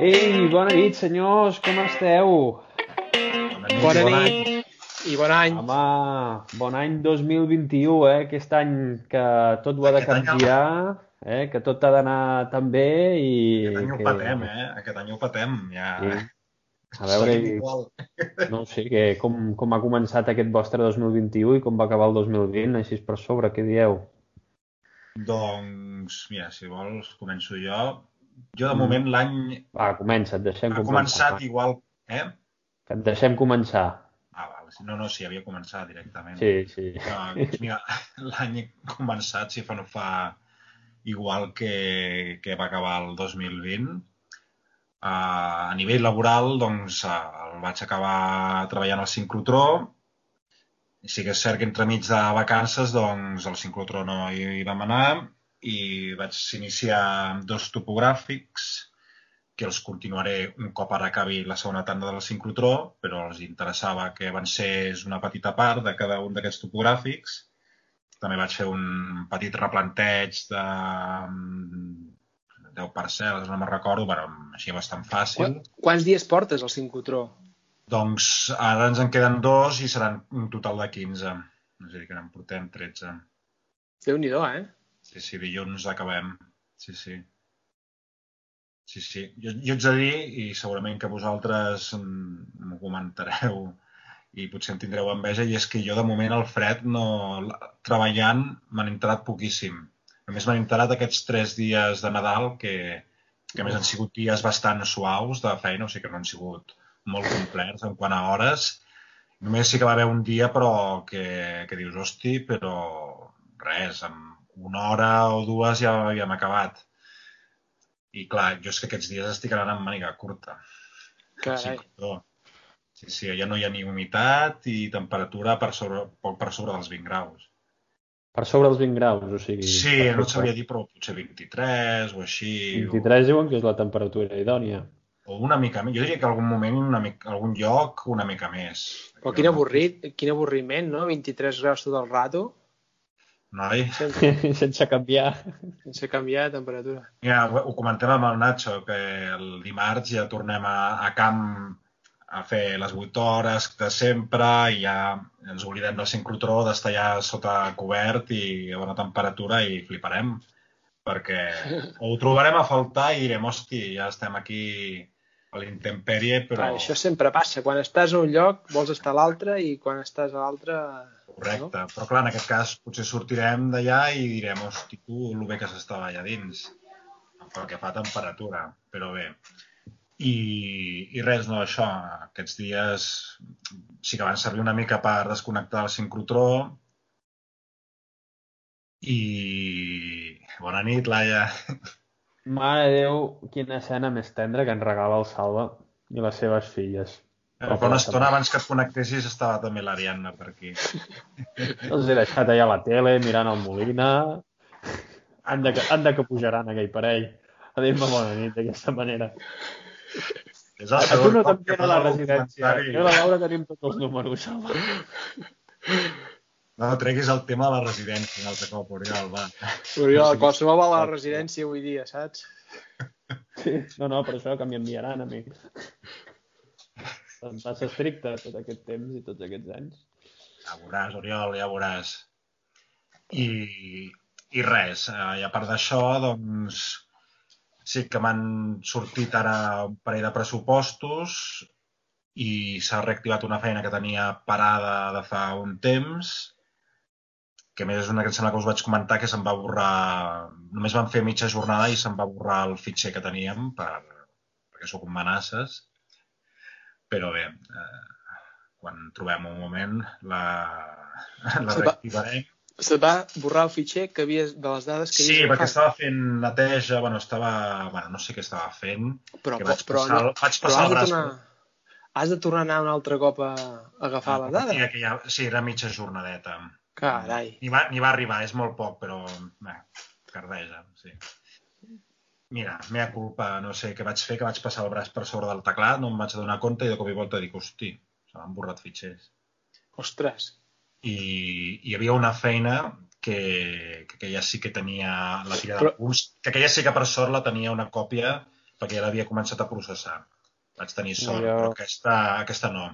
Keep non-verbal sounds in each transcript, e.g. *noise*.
Ei, bona nit, senyors, com esteu? Bona nit i bon any. Home, bon any 2021, eh? Aquest any que tot ho ha de canviar, eh? Que tot ha d'anar tan bé i... Aquest any ho que... patem, eh? Aquest any ho patem, ja. Sí. A *laughs* veure, igual. *laughs* no sé, que com, com ha començat aquest vostre 2021 i com va acabar el 2020, així per sobre, què dieu? Doncs, mira, si vols, començo jo. Jo, de Mm. moment, l'any Va, comença, et deixem ha començar. començat igual... Eh? Que et deixem començar. Ah, val. No, no, sí, havia començat directament. Sí, sí. Doncs, mira, *laughs* l'any ha començat, si fa no fa, igual que, que va acabar el 2020. Uh, a nivell laboral, doncs, uh, el vaig acabar treballant al sincrotró. I sí que és cert que entremig de vacances, doncs, al sincrotró no hi vam anar i vaig iniciar amb dos topogràfics que els continuaré un cop ara acabi la segona tanda del sincrotró, però els interessava que avancés una petita part de cada un d'aquests topogràfics. També vaig fer un petit replanteig de mm, 10 parcel·les, no me'n recordo, però així bastant fàcil. Quan, quants dies portes al Sincrotró? Doncs ara ens en queden dos i seran un total de 15. És a dir, que en portem 13. Déu-n'hi-do, eh? Sí, sí, dilluns acabem. Sí, sí. Sí, sí. Jo, jo ets a dir, i segurament que vosaltres m'ho comentareu i potser en tindreu enveja, i és que jo de moment al fred no... treballant m'han enterat poquíssim. Només m'han enterat aquests tres dies de Nadal que, que a més han sigut dies bastant suaus de feina, o sigui que no han sigut molt complets en quant a hores. Només sí que va haver un dia però que, que dius, hosti, però res, amb una hora o dues ja havíem acabat. I clar, jo és que aquests dies estic anant amb màniga curta. Carai. Sí, sí, sí, ja no hi ha ni humitat i temperatura per sobre, poc per sobre dels 20 graus. Per sobre els 20 graus, o sigui... Sí, no et sabria dir, però potser 23 o així. 23 diuen que és la temperatura idònia. O, o una mica més. Jo diria que algun moment, una mica, algun lloc, una mica més. Però quin avorrit, quin avorriment, no? 23 graus tot el rato, Noi, sense, *laughs* Sense canviar. sense canviar de temperatura. Ja, ho, ho comentem amb el Nacho, que el dimarts ja tornem a, a camp a fer les 8 hores de sempre i ja ens oblidem del sincrotró, d'estar ja sota cobert i a bona temperatura i fliparem. Perquè o *laughs* ho trobarem a faltar i direm, hosti, ja estem aquí a l'intempèrie, però... Clar, això sempre passa. Quan estàs a un lloc, vols estar a l'altre i quan estàs a l'altre... Correcte, però clar, en aquest cas potser sortirem d'allà i direm, hosti, tu, el bé que s'estava allà dins, pel que fa a temperatura, però bé. I, i res, no, això, aquests dies sí que van servir una mica per desconnectar el sincrotró i bona nit, Laia. Mare de Déu, quina escena més tendra que ens regala el Salva i les seves filles. Però fa una estona abans que et connectessis estava també l'Ariadna per aquí. Els he deixat allà a la tele, mirant el Molina. Han de, que, han de que pujaran aquell parell a dir-me bona nit d'aquesta manera. És el A tu segon no cop que la residència. Jo la Laura tenim tots els números, Salva. No, treguis el tema de la residència un altre cop, Oriol, va. Oriol, qualsevol va a la residència avui dia, saps? Sí. No, no, per això que m'hi enviaran a mi. Em passa estricte tot aquest temps i tots aquests anys. Ja veuràs, Oriol, ja veuràs. I, i res, eh, i a part d'això, doncs, sí que m'han sortit ara un parell de pressupostos i s'ha reactivat una feina que tenia parada de fa un temps, que més és una que em sembla que us vaig comentar que se'n va borrar, només van fer mitja jornada i se'n va borrar el fitxer que teníem per, perquè sóc un manasses. Però bé, eh, quan trobem un moment la, la Se va- reactivarem. Se va borrar el fitxer que havies, de les dades que Sí, havies perquè agafat. estava fent neteja, bueno, estava... Bueno, no sé què estava fent, Però, que vaig però, passar, vaig però passar has el de braç... tornar, has de tornar a anar un altre cop a, a agafar les dades. Sí, que ja, sí, era mitja jornadeta. Carai. Ni va, ni va arribar, és molt poc, però... Bé, cardeja, sí. Mira, mea culpa, no sé què vaig fer, que vaig passar el braç per sobre del teclat, no em vaig donar compte i de cop i volta dic, hosti, se m'han borrat fitxers. Ostres. I hi havia una feina que, que aquella sí que tenia la tira Però- de punts, que aquella sí que per sort la tenia una còpia perquè ja l'havia començat a processar. Vaig tenir sort, Jo- però aquesta, aquesta no.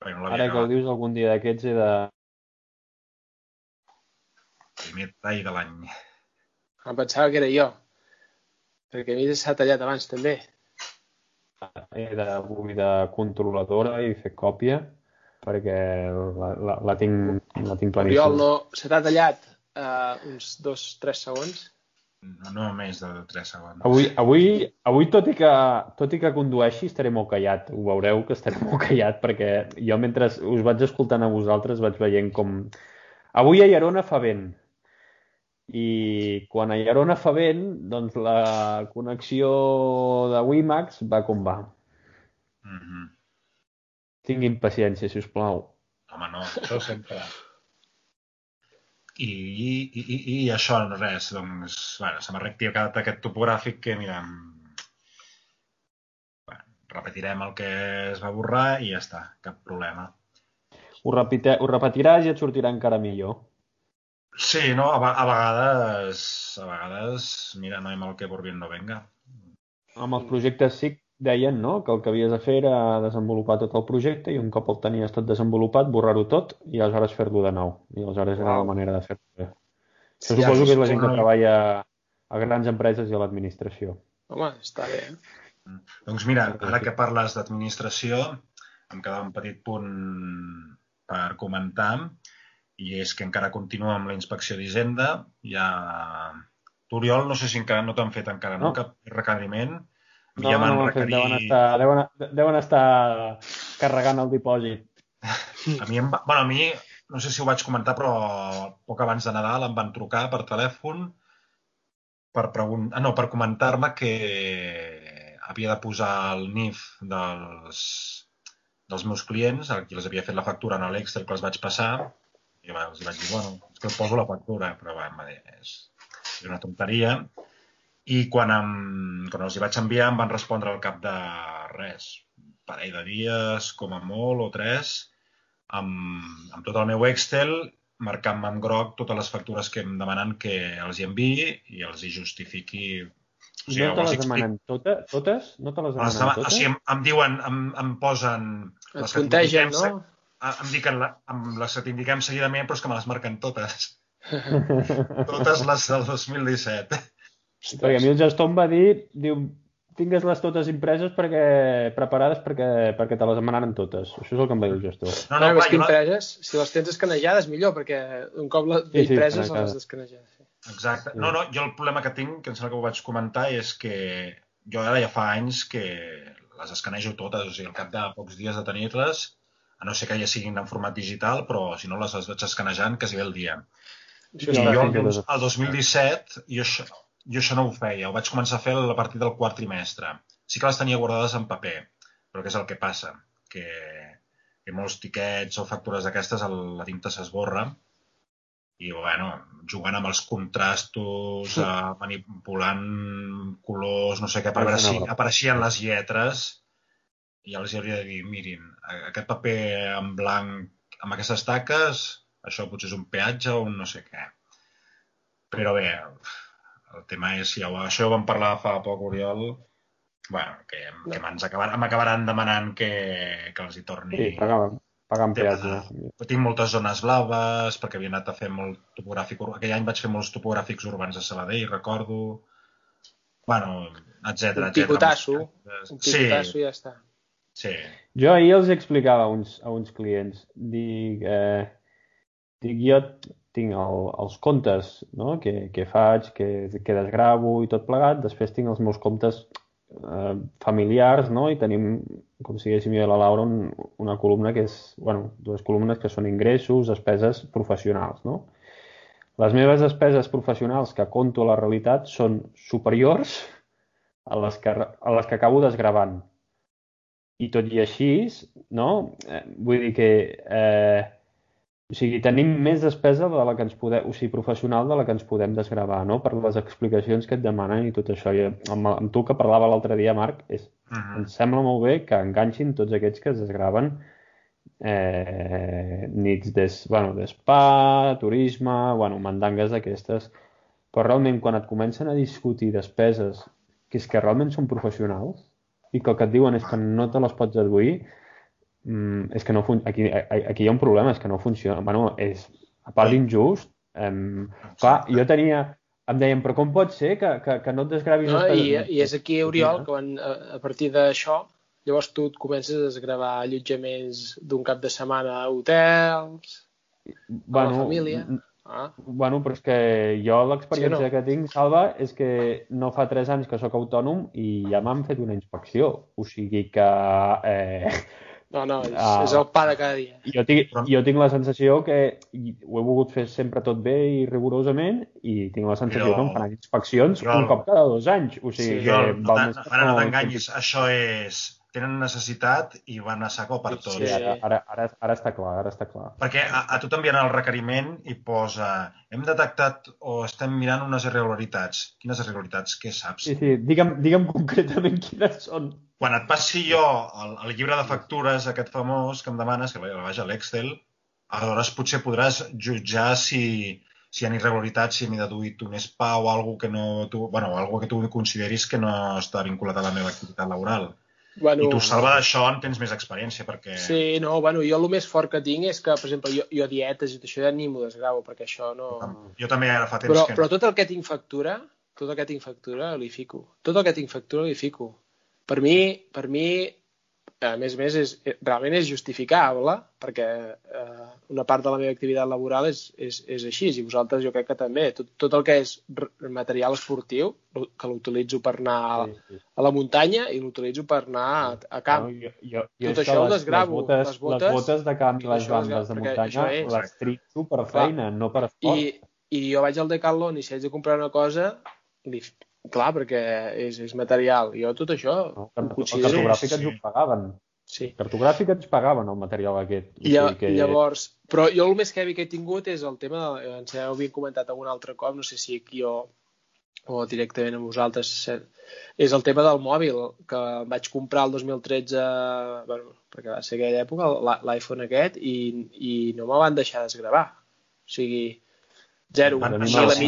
Perquè no Ara que ho dius, algun dia d'aquests he de... Primer tall de l'any. Em pensava que era jo. Perquè a mi s'ha tallat abans també. he de avui de controladora i fer còpia perquè la, la, la tinc, la tinc Oriol, claríssima. no, se t'ha tallat uh, uns dos, tres segons. No, no més de 3 segons. Avui, avui, avui tot, i que, tot i que condueixi, estaré molt callat. Ho veureu que estaré *laughs* molt callat perquè jo mentre us vaig escoltant a vosaltres vaig veient com... Avui a Llerona fa vent. I quan a Llerona fa vent, doncs la connexió de WiMAX va com va. Mm -hmm. Tinguin paciència, si us plau. Home, no, això sempre. I, i, i, i, això, res, doncs, bueno, se m'ha reactivat aquest topogràfic que, mira, bueno, repetirem el que es va borrar i ja està, cap problema. Ho, repite, ho repetiràs i et sortirà encara millor. Sí, no, a, a vegades, a vegades, mira, no hi mal que por bien no venga. Amb els projectes SIC deien no? que el que havies de fer era desenvolupar tot el projecte i un cop el tenies tot desenvolupat, borrar-ho tot i aleshores fer-lo de nou. I aleshores era Uau. la manera de fer-ho bé. Sí, suposo que és la gent que no- treballa a grans empreses i a l'administració. Home, està bé. Eh? Doncs mira, ara que parles d'administració, em queda un petit punt per comentar, i és que encara continua amb la inspecció d'Hisenda. Ja... Tu, Oriol, no sé si encara no t'han fet encara no, No. cap requeriment. No, Ja no, fet, requerit... deuen, estar, deuen, deuen estar carregant el dipòsit. A mi, em va... bueno, a mi, no sé si ho vaig comentar, però poc abans de Nadal em van trucar per telèfon per, pregun... ah, no, per comentar-me que havia de posar el NIF dels, dels meus clients, a qui els havia fet la factura en l'Excel que els vaig passar, i va, els vaig dir, bueno, és que poso la factura, però va, em va dir, és, és una tonteria. I quan, em, quan els hi vaig enviar em van respondre al cap de res, parell de dies, com a molt, o tres, amb, amb tot el meu Excel, marcant-me en groc totes les factures que em demanen que els hi enviï i els hi justifiqui. O sigui, no te les demanen totes? Totes? No te les les demanen dema- totes? o sigui, em, em diuen, em, em posen... Et les t'indiquem no? Ah, Em diuen la, amb les que t'indiquem seguidament, però és que me les marquen totes. *laughs* Totes les del 2017. Perquè a mi el gestor em va dir, diu, tingues les totes impreses perquè, preparades perquè, perquè te les demanaran totes. Això és el que em va dir el gestor. No, No, no, no, clar, que jo la- impreses, si les tens escanejades, millor, perquè un cop les Sí, sí, impreses, escanejades. les descanejades. Sí. Exacte. No, no, jo el problema que tinc, que em sembla que ho vaig comentar, és que jo ara ja fa anys que les escanejo totes, o sigui, al cap de pocs dies de tenir-les, a no ser que ja siguin en format digital, però si no les, vaig escanejant quasi bé el dia. Això I jo el, totes. el 2017, jo això, jo això no ho feia, ho vaig començar a fer a partir del quart trimestre. Sí que les tenia guardades en paper, però què és el que passa? Que, que molts tiquets o factures d'aquestes la tinta s'esborra i, bueno, jugant amb els contrastos, eh, manipulant colors, no sé què, per veure si apareixien les lletres, i els hauria de dir, mirin, aquest paper en blanc amb aquestes taques, això potser és un peatge o un no sé què. Però bé, el tema és, ja, ho- això ho vam parlar fa poc, Oriol, bueno, que, que m'ens acabaran, m'acabaran demanant que, que els hi torni... Sí, pagant, pagant Tema peatge. Tinc moltes zones blaves, perquè havia anat a fer molt topogràfic... Aquell any vaig fer molts topogràfics urbans a Sabadell, recordo. Bueno, etc. Un picotasso, Un Sí, picotasso i ja està. Sí. Jo ahir els explicava a uns, a uns clients, dic, eh, dic jo tinc el, els comptes no? que, que faig, que, que desgravo i tot plegat, després tinc els meus comptes eh, familiars, no? i tenim, com si diguéssim jo i la Laura, un, una columna que és, bueno, dues columnes que són ingressos, despeses professionals, no? Les meves despeses professionals que conto a la realitat són superiors a les que, a les que acabo desgravant. I tot i així, no? Eh, vull dir que eh, o sigui, tenim més despesa de la que ens podem, o sigui, professional de la que ens podem desgravar, no? Per les explicacions que et demanen i tot això. I amb, amb tu que parlava l'altre dia, Marc, és, Mhm. em sembla molt bé que enganxin tots aquests que es desgraven eh, nits des, bueno, d'espa, turisme, bueno, mandangues d'aquestes. Però realment quan et comencen a discutir despeses que és que realment són professionals i que el que et diuen és que no te les pots deduir, mm, és que no fun... aquí, aquí hi ha un problema, és que no funciona. Bueno, és, a part d'injust, em, clar, jo tenia, em deien, però com pot ser que, que, que no et desgravis No, i, peus? I és aquí, Oriol, que quan, a, a partir d'això, llavors tu et comences a desgravar allotjaments d'un cap de setmana a hotels, a la família. Ah, Bueno, però és que jo l'experiència Sí no? que tinc, Salva, és que no fa 3 anys que sóc autònom i ja m'han fet una inspecció. O sigui que eh, no, no, és, Ah. és el pa de cada dia. jo, tinc, Però- jo tinc la sensació que ho he volgut fer sempre tot bé i rigorosament i tinc la sensació Però- que em faran inspeccions Jo- un cop cada dos anys. O sigui Sí, que Jo, no, no no- t'enganyis, això és... Tenen necessitat i van a saco per tots. Sí, ara, ara, ara, ara està clar, ara està clar. Perquè a, a tu t'envien el requeriment i posa hem detectat o estem mirant unes irregularitats. Quines irregularitats? Què saps? Sí, sí, digue'm, digue'm concretament quines són. Quan et passi jo el, el llibre de factures, aquest famós que em demanes, que vaja, l'Excel, aleshores potser podràs jutjar si, si hi ha irregularitats, si m'he deduït un spa o alguna que no... Tu, bueno, algo que tu consideris que no està vinculat a la meva activitat laboral. Bueno, I tu, Salva, d'això en tens més experiència, perquè... Sí, no, bueno, jo el més fort que tinc és que, per exemple, jo, jo dietes i tot això ja ni m'ho desgravo, perquè això no... Jo també ara fa temps Però, que... però tot el que tinc factura, tot el que tinc factura li fico. Tot el que tinc factura li fico. Per mi, per mi a més a més, és, eh, realment és justificable, perquè eh, una part de la meva activitat laboral és, és, és així, i vosaltres jo crec que també. Tot, tot el que és material esportiu, que l'utilitzo per anar a, a la muntanya i l'utilitzo per anar a, a camp. No, jo, jo, jo Tot que això ho desgravo. Les botes, Les botes- les botes de camp i les això bandes de muntanya això és- les tritxo per Clar. feina, no per esport. I, I jo vaig al Decathlon i si haig de comprar una cosa, li, clar, perquè és, és material. Jo tot això no? El considero... cartogràfic sí, ens sí. ho pagaven. Sí. Cartogràfic ens pagaven el material aquest. O I, lla- que... Llavors, però jo el més heavy que he tingut és el tema, de, ens ho havia comentat algun altre cop, no sé si aquí o, o directament amb vosaltres, és el tema del mòbil, que vaig comprar el 2013, bueno, perquè va ser aquella època, l'i- l'iPhone aquest, i, i no me van deixar desgravar. O sigui, zero, deixar la el-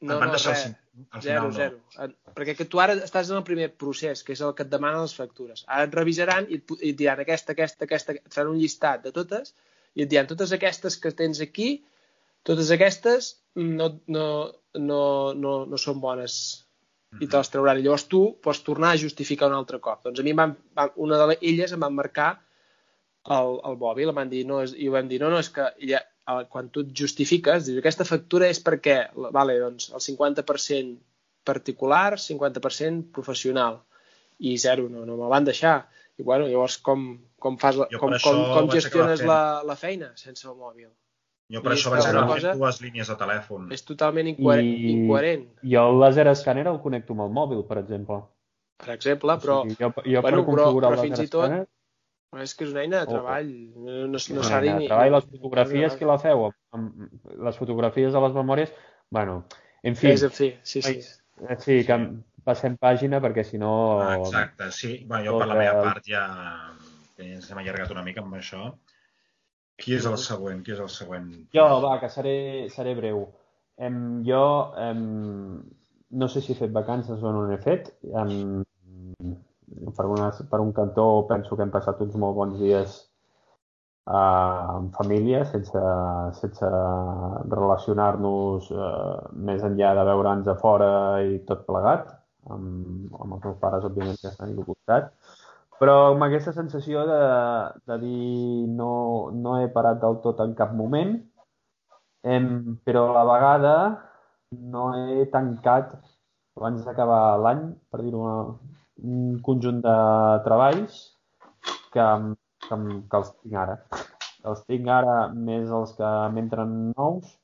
No, van deixar cin- al Zero, final no. zero. En- Perquè que tu ara estàs en el primer procés, que és el que et demanen les factures. Ara et revisaran i et, i et diran aquesta, aquesta, aquesta, et faran un llistat de totes i et diran totes aquestes que tens aquí, totes aquestes no, no, no, no, no són bones i te les trauran. I llavors tu pots tornar a justificar un altre cop. Doncs a mi em van, van, una de les- elles em van marcar el, el mòbil, em van dir, no, és, i ho vam dir, no, no, és que ja, quan tu et justifiques, dius, aquesta factura és perquè, vale, doncs, el 50% particular, 50% professional, i zero, no, no me van deixar. I bueno, llavors com, com, fas la, com, com, com gestiones la, la feina sense el mòbil? Jo per I això vaig fent cosa- dues línies de telèfon. És totalment incoherent. I- incoherent Jo el laser scanner el connecto amb el mòbil, per exemple. per exemple, però o sigui, jo, jo bueno, per però- configurar però el fins laser i tot scanner, és que és una eina de Oh, treball. No, no, no és s'ha de ni... treball, les fotografies que la feu, les fotografies de les memòries, bueno, en fi, És, fi, sí, sí. eh, sí, que passem pàgina perquè si no... Ah, exacte, sí. Bueno, jo per la meva el- part ja, ja ens hem allargat una mica amb això. Qui és el següent? Qui és el següent? Jo, va, que seré, seré breu. Em, jo em, no sé si he fet vacances o no n'he fet. Em, per, una, per un cantó penso que hem passat uns molt bons dies eh, en família, sense, sense relacionar-nos eh, més enllà de veure'ns a fora i tot plegat. Amb, amb els meus pares, òbviament, que estan al costat. Però amb aquesta sensació de, de dir no, no he parat del tot en cap moment, em, però a la vegada no he tancat abans d'acabar l'any, per dir-ho, un conjunt de treballs que, que, que els tinc ara. Els tinc ara més els que m'entren nous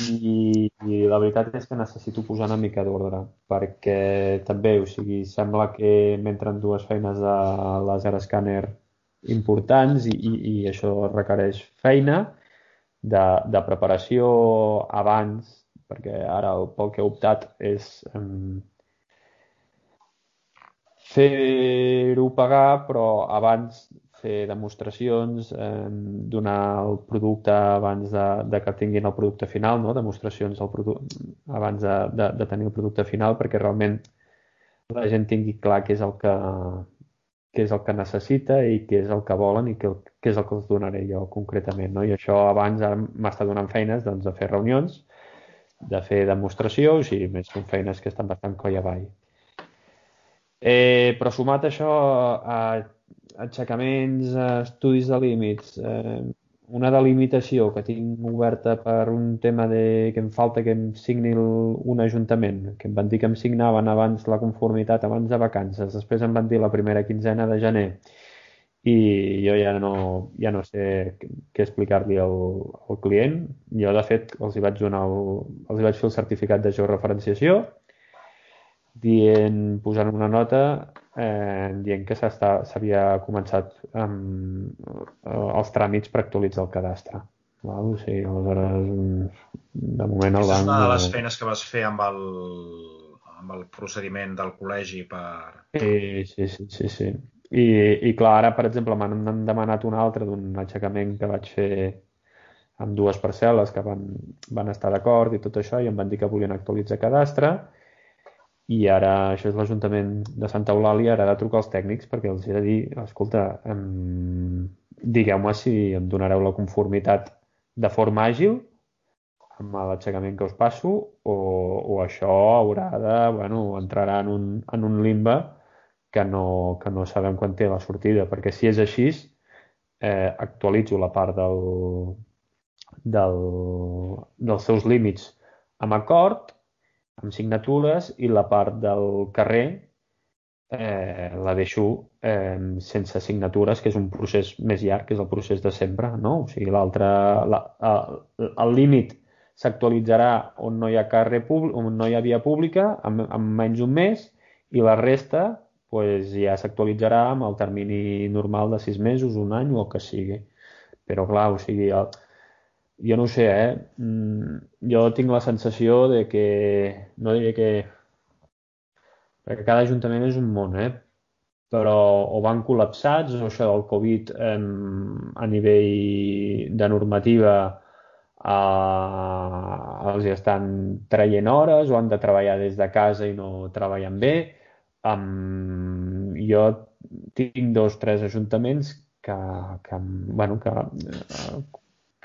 i, i la veritat és que necessito posar una mica d'ordre perquè també, o sigui, sembla que m'entren dues feines de laser scanner importants i, i, i això requereix feina de, de preparació abans perquè ara el, pel que he optat és um, fer-ho pagar però abans fer demostracions, eh, donar el producte abans de, de que tinguin el producte final, no? demostracions del producte abans de, de, de tenir el producte final, perquè realment la gent tingui clar què és el que, què és el que necessita i què és el que volen i què, què és el que els donaré jo concretament. No? I això abans m'està donant feines doncs, de fer reunions, de fer demostracions i més són feines que estan bastant coll avall. Eh, però sumat això a aixecaments, a estudis de límits, eh, una delimitació que tinc oberta per un tema de que em falta que em signi un ajuntament, que em van dir que em signaven abans la conformitat, abans de vacances, després em van dir la primera quinzena de gener i jo ja no, ja no sé què explicar-li al, al client. Jo, de fet, els hi vaig donar el, els hi vaig fer el certificat de georreferenciació dient, posant una nota eh, dient que s'havia començat amb eh, els tràmits per actualitzar el cadastre. Val? O sigui, aleshores, de moment el banc... És una de les feines que vas fer amb el, amb el procediment del col·legi per... Sí, sí, sí, sí. sí. I, i clar, ara, per exemple, m'han demanat un altre d'un aixecament que vaig fer amb dues parcel·les que van, van estar d'acord i tot això, i em van dir que volien actualitzar cadastre, i ara això és l'Ajuntament de Santa Eulàlia, ara ha de trucar als tècnics perquè els he de dir, escolta, em... digueu-me si em donareu la conformitat de forma àgil amb l'aixecament que us passo o, o això haurà de, bueno, entrarà en un, en un limbe que no, que no sabem quan té la sortida, perquè si és així, eh, actualitzo la part del, del, dels seus límits amb acord amb signatures i la part del carrer eh, la deixo eh, sense signatures, que és un procés més llarg, que és el procés de sempre, no? O sigui, la, el límit s'actualitzarà on no hi ha carrer públic, on no hi ha via pública, amb, amb menys un mes, i la resta pues, ja s'actualitzarà amb el termini normal de sis mesos, un any o el que sigui. Però clar, o sigui, el, jo no ho sé, eh? Mm, jo tinc la sensació de que, no diré que... Perquè cada ajuntament és un món, eh? Però o van col·lapsats, o això del Covid eh, a nivell de normativa eh, els estan traient hores o han de treballar des de casa i no treballen bé. Um, jo tinc dos, tres ajuntaments que, que, bueno, que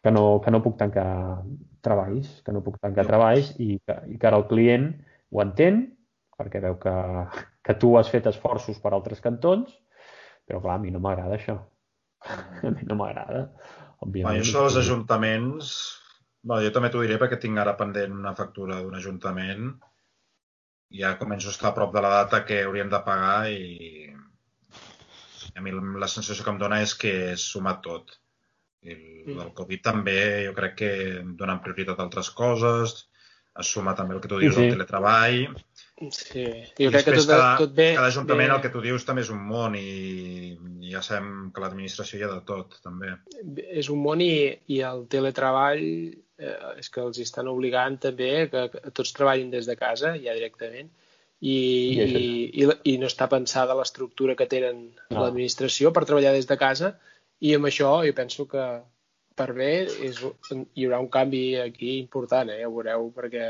que no, que no puc tancar treballs, que no puc tancar treballs i que, i que ara el client ho entén perquè veu que, que tu has fet esforços per altres cantons, però clar, a mi no m'agrada això. *laughs* A mi no m'agrada. Òbviament. això dels ajuntaments, bueno, jo també t'ho diré perquè tinc ara pendent una factura d'un ajuntament ja començo a estar a prop de la data que hauríem de pagar i a mi la sensació que em dona és que és sumat tot el, mm. el Covid també jo crec que donen prioritat a altres coses, es suma també el que tu dius sí, sí. del teletreball. Sí, jo I crec que tot, cada, tot bé... Cada ajuntament, bé... el que tu dius, també és un món i, i ja sabem que l'administració hi ha de tot, també. És un món i, i el teletreball eh, és que els estan obligant també que, que tots treballin des de casa, ja directament, i, I, i, i no està pensada l'estructura que tenen no. l'administració per treballar des de casa i amb això jo penso que per bé és, hi haurà un canvi aquí important, eh? ja ho veureu, perquè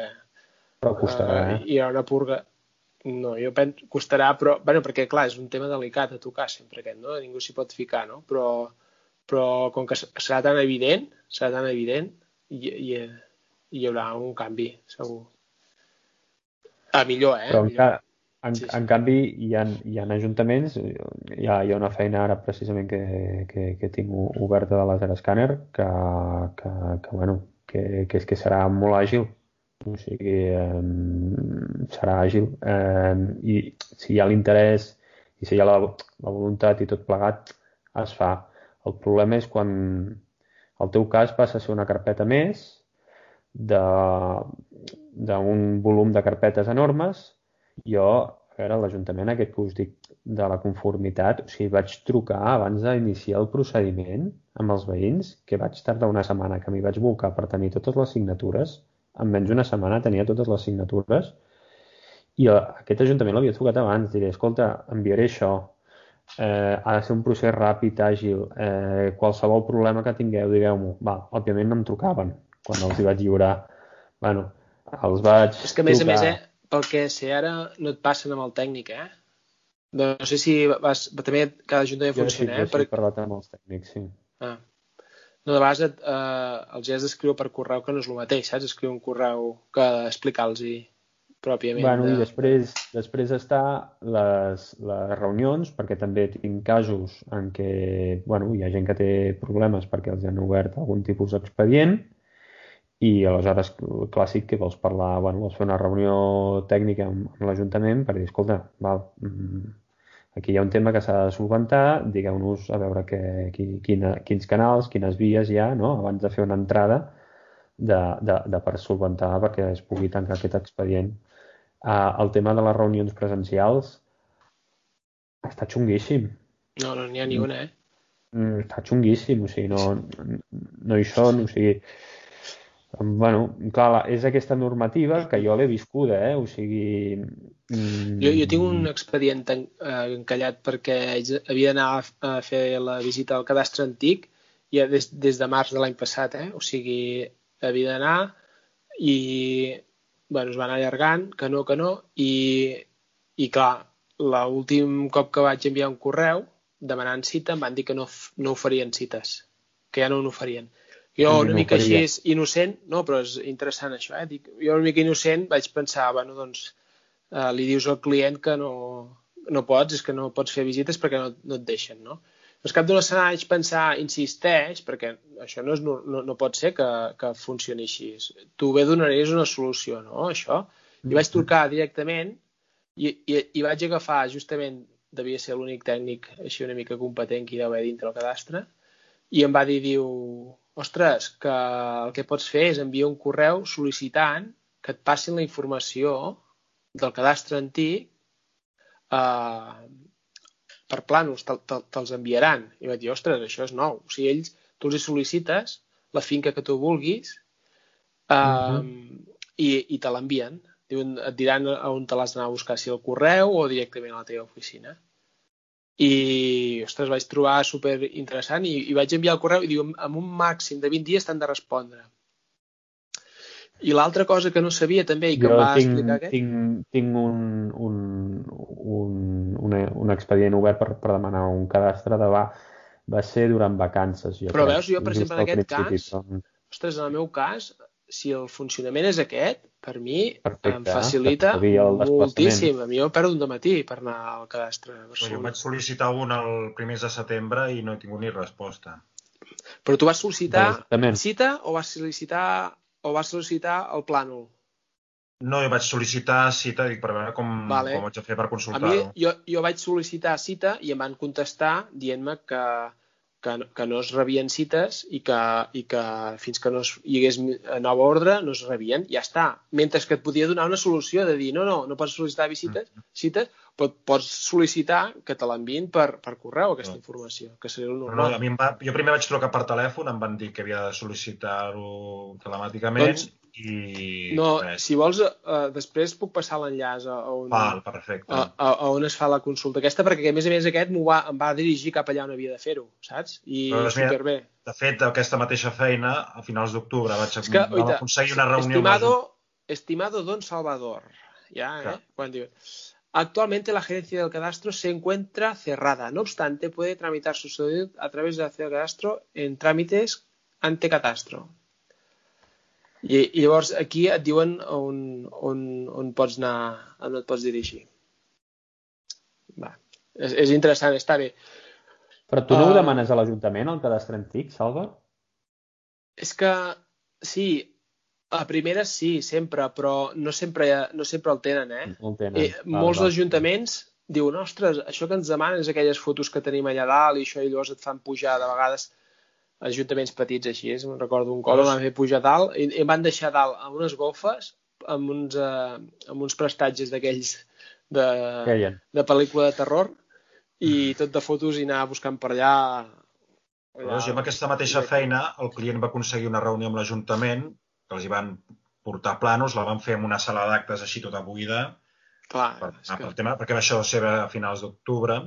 però costarà, eh? hi ha una purga. No, jo penso, costarà, però, bueno, perquè clar, és un tema delicat a tocar sempre aquest, no? Ningú s'hi pot ficar, no? Però, però com que serà tan evident, serà tan evident, hi, hi, hi haurà un canvi, segur. A millor, eh? Però millor. En, sí, sí. en canvi, hi ha, hi ha ajuntaments, hi ha, hi ha una feina ara precisament que, que, que tinc oberta de laser scanner que, que, que, bueno, que, que, és que serà molt àgil. O sigui, eh, serà àgil. Eh, I si hi ha l'interès i si hi ha la, la voluntat i tot plegat, es fa. El problema és quan el teu cas passa a ser una carpeta més d'un volum de carpetes enormes jo, a veure, l'Ajuntament aquest que us dic de la conformitat, o sigui, vaig trucar abans d'iniciar el procediment amb els veïns, que vaig tardar una setmana, que m'hi vaig volcar per tenir totes les signatures, en menys una setmana tenia totes les signatures, i aquest Ajuntament l'havia trucat abans, diré, escolta, enviaré això, eh, ha de ser un procés ràpid, àgil, eh, qualsevol problema que tingueu, digueu-m'ho. Va, òbviament no em trucaven quan els hi vaig lliurar. Bueno, els vaig És que a més trucar. a més, eh, pel que sé ara, no et passen amb el tècnic, eh? No, no sé si vas... També cada Jo sí, funciona, jo eh? sí Per... he parlat amb els tècnics, sí. Ah. No, de vegades et, eh, els has d'escriure per correu, que no és el mateix, saps? Escriure un correu que explicar-los pròpiament. Bueno, i de... després, després està les, les reunions, perquè també tinc casos en què bueno, hi ha gent que té problemes perquè els han obert algun tipus d'expedient i aleshores el clàssic que vols parlar, bueno, vols fer una reunió tècnica amb, amb l'Ajuntament per dir, escolta, val, mm, aquí hi ha un tema que s'ha de solventar, digueu-nos a veure que, qui, quina, quins canals, quines vies hi ha, no? abans de fer una entrada de, de, de per solventar perquè es pugui tancar aquest expedient. Uh, el tema de les reunions presencials està xunguíssim. No, no n'hi ha ni una, eh? Mm, Està xunguíssim, o sigui, no, no hi són, o sigui... Bueno, clar, la- és aquesta normativa que jo l'he viscuda, eh? O sigui... mm, Jo, jo tinc un expedient en, eh, encallat perquè havia d'anar a, fer la visita al cadastre antic ja des, des de març de l'any passat, eh? O sigui, havia d'anar i bueno, es van allargant, que no, que no, i, i clar, l'últim cop que vaig enviar un correu demanant cita em van dir que no, no oferien cites, que ja no n'oferien. Jo una mica així innocent, no, però és interessant això, eh? Dic, jo una mica innocent vaig pensar, bueno, doncs eh, li dius al client que no, no pots, és que no pots fer visites perquè no, no et deixen, no? Al cap d'una setmana vaig pensar, insisteix, perquè això no, és, no, no, no pot ser que, que funcioni així. Tu bé donaries una solució, no, això? I vaig trucar directament i, i, i vaig agafar justament, devia ser l'únic tècnic així una mica competent que hi deu haver dintre el cadastre, i em va dir, diu, ostres, que el que pots fer és enviar un correu sol·licitant que et passin la informació del cadastre antic eh, per plànols, te, te, te'ls enviaran. I vaig dir, ostres, això és nou. O sigui, ells, tu els sol·licites la finca que tu vulguis eh, i, i te l'envien. Diuen, et diran on te l'has d'anar a buscar, si al correu o directament a la teva oficina. I, ostres, vaig trobar super interessant i, i vaig enviar el correu i diu, amb un màxim de 20 dies t'han de respondre. I l'altra cosa que no sabia també i que jo em va tinc, explicar aquest... tinc, tinc un, un, un, una, un expedient obert per, per demanar un cadastre de va, va ser durant vacances. Jo Però crec, veus, jo, per exemple, en aquest cas, però- Ostres, en el meu cas, si el funcionament és aquest, per mi Perfecte, em facilita el desplaçament. moltíssim. A mi jo perdo un dematí per anar al cadastre de Jo vaig sol·licitar un el primers de setembre i no he tingut ni resposta. Però tu vas sol·licitar cita o vas sol·licitar o vas sol·licitar el plànol? No, jo vaig sol·licitar cita dic, per veure com, Vale. com de fer per A mi, consultar-ho. jo, jo vaig sol·licitar cita i em van contestar dient-me que, que, no- que no es rebien cites i que, i que fins que no es, hi hagués nova ordre no es rebien. Ja està. Mentre que et podia donar una solució de dir no, no, no pots sol·licitar visites, cites, però pots sol·licitar que te l'enviïn per, per correu aquesta No. informació, que seria el No, no, normal. a mi em va, jo primer vaig trucar per telèfon, em van dir que havia de sol·licitar-ho telemàticament Doncs, i no, res. si vols, eh, després puc passar l'enllaç a, a, on, Val, perfecte. a, a, a on es fa la consulta aquesta, perquè a més a més aquest va, em va dirigir cap allà on havia de fer-ho, saps? I Però, doncs, mira, superbé. De fet, aquesta mateixa feina, a finals d'octubre, vaig Es que, vam oita, aconseguir una reunió estimado, amb estimado Don Salvador, ¿eh? Claro. Cuando digo, Actualmente la gerencia del cadastro se encuentra cerrada. No obstante, puede tramitar su solicitud a través de la ciudad del cadastro en trámites ante catastro. I, I llavors aquí et diuen on, on, on pots anar, on et pots dirigir. Va. És, és interessant, està bé. Però tu no ho Ah. demanes a l'Ajuntament, al cadastre antic, Salva? És que sí, a primera sí, sempre, però no sempre, no sempre el tenen, eh? No el tenen. Eh, molts val. ajuntaments diuen, ostres, això que ens demanen és aquelles fotos que tenim allà dalt i això i llavors et fan pujar de vegades ajuntaments petits així, és, me'n recordo un cop van fer pujar dalt i, i em van deixar dalt amb unes golfes amb uns, eh, amb uns prestatges d'aquells de, Queien. de pel·lícula de terror i tot de fotos i anar buscant per allà, Llavors, jo amb aquesta mateixa feina, el client va aconseguir una reunió amb l'Ajuntament, que els hi van portar planos, la van fer en una sala d'actes així tota buida, clar, per, és que... que, pel tema, perquè va això ser a finals d'octubre.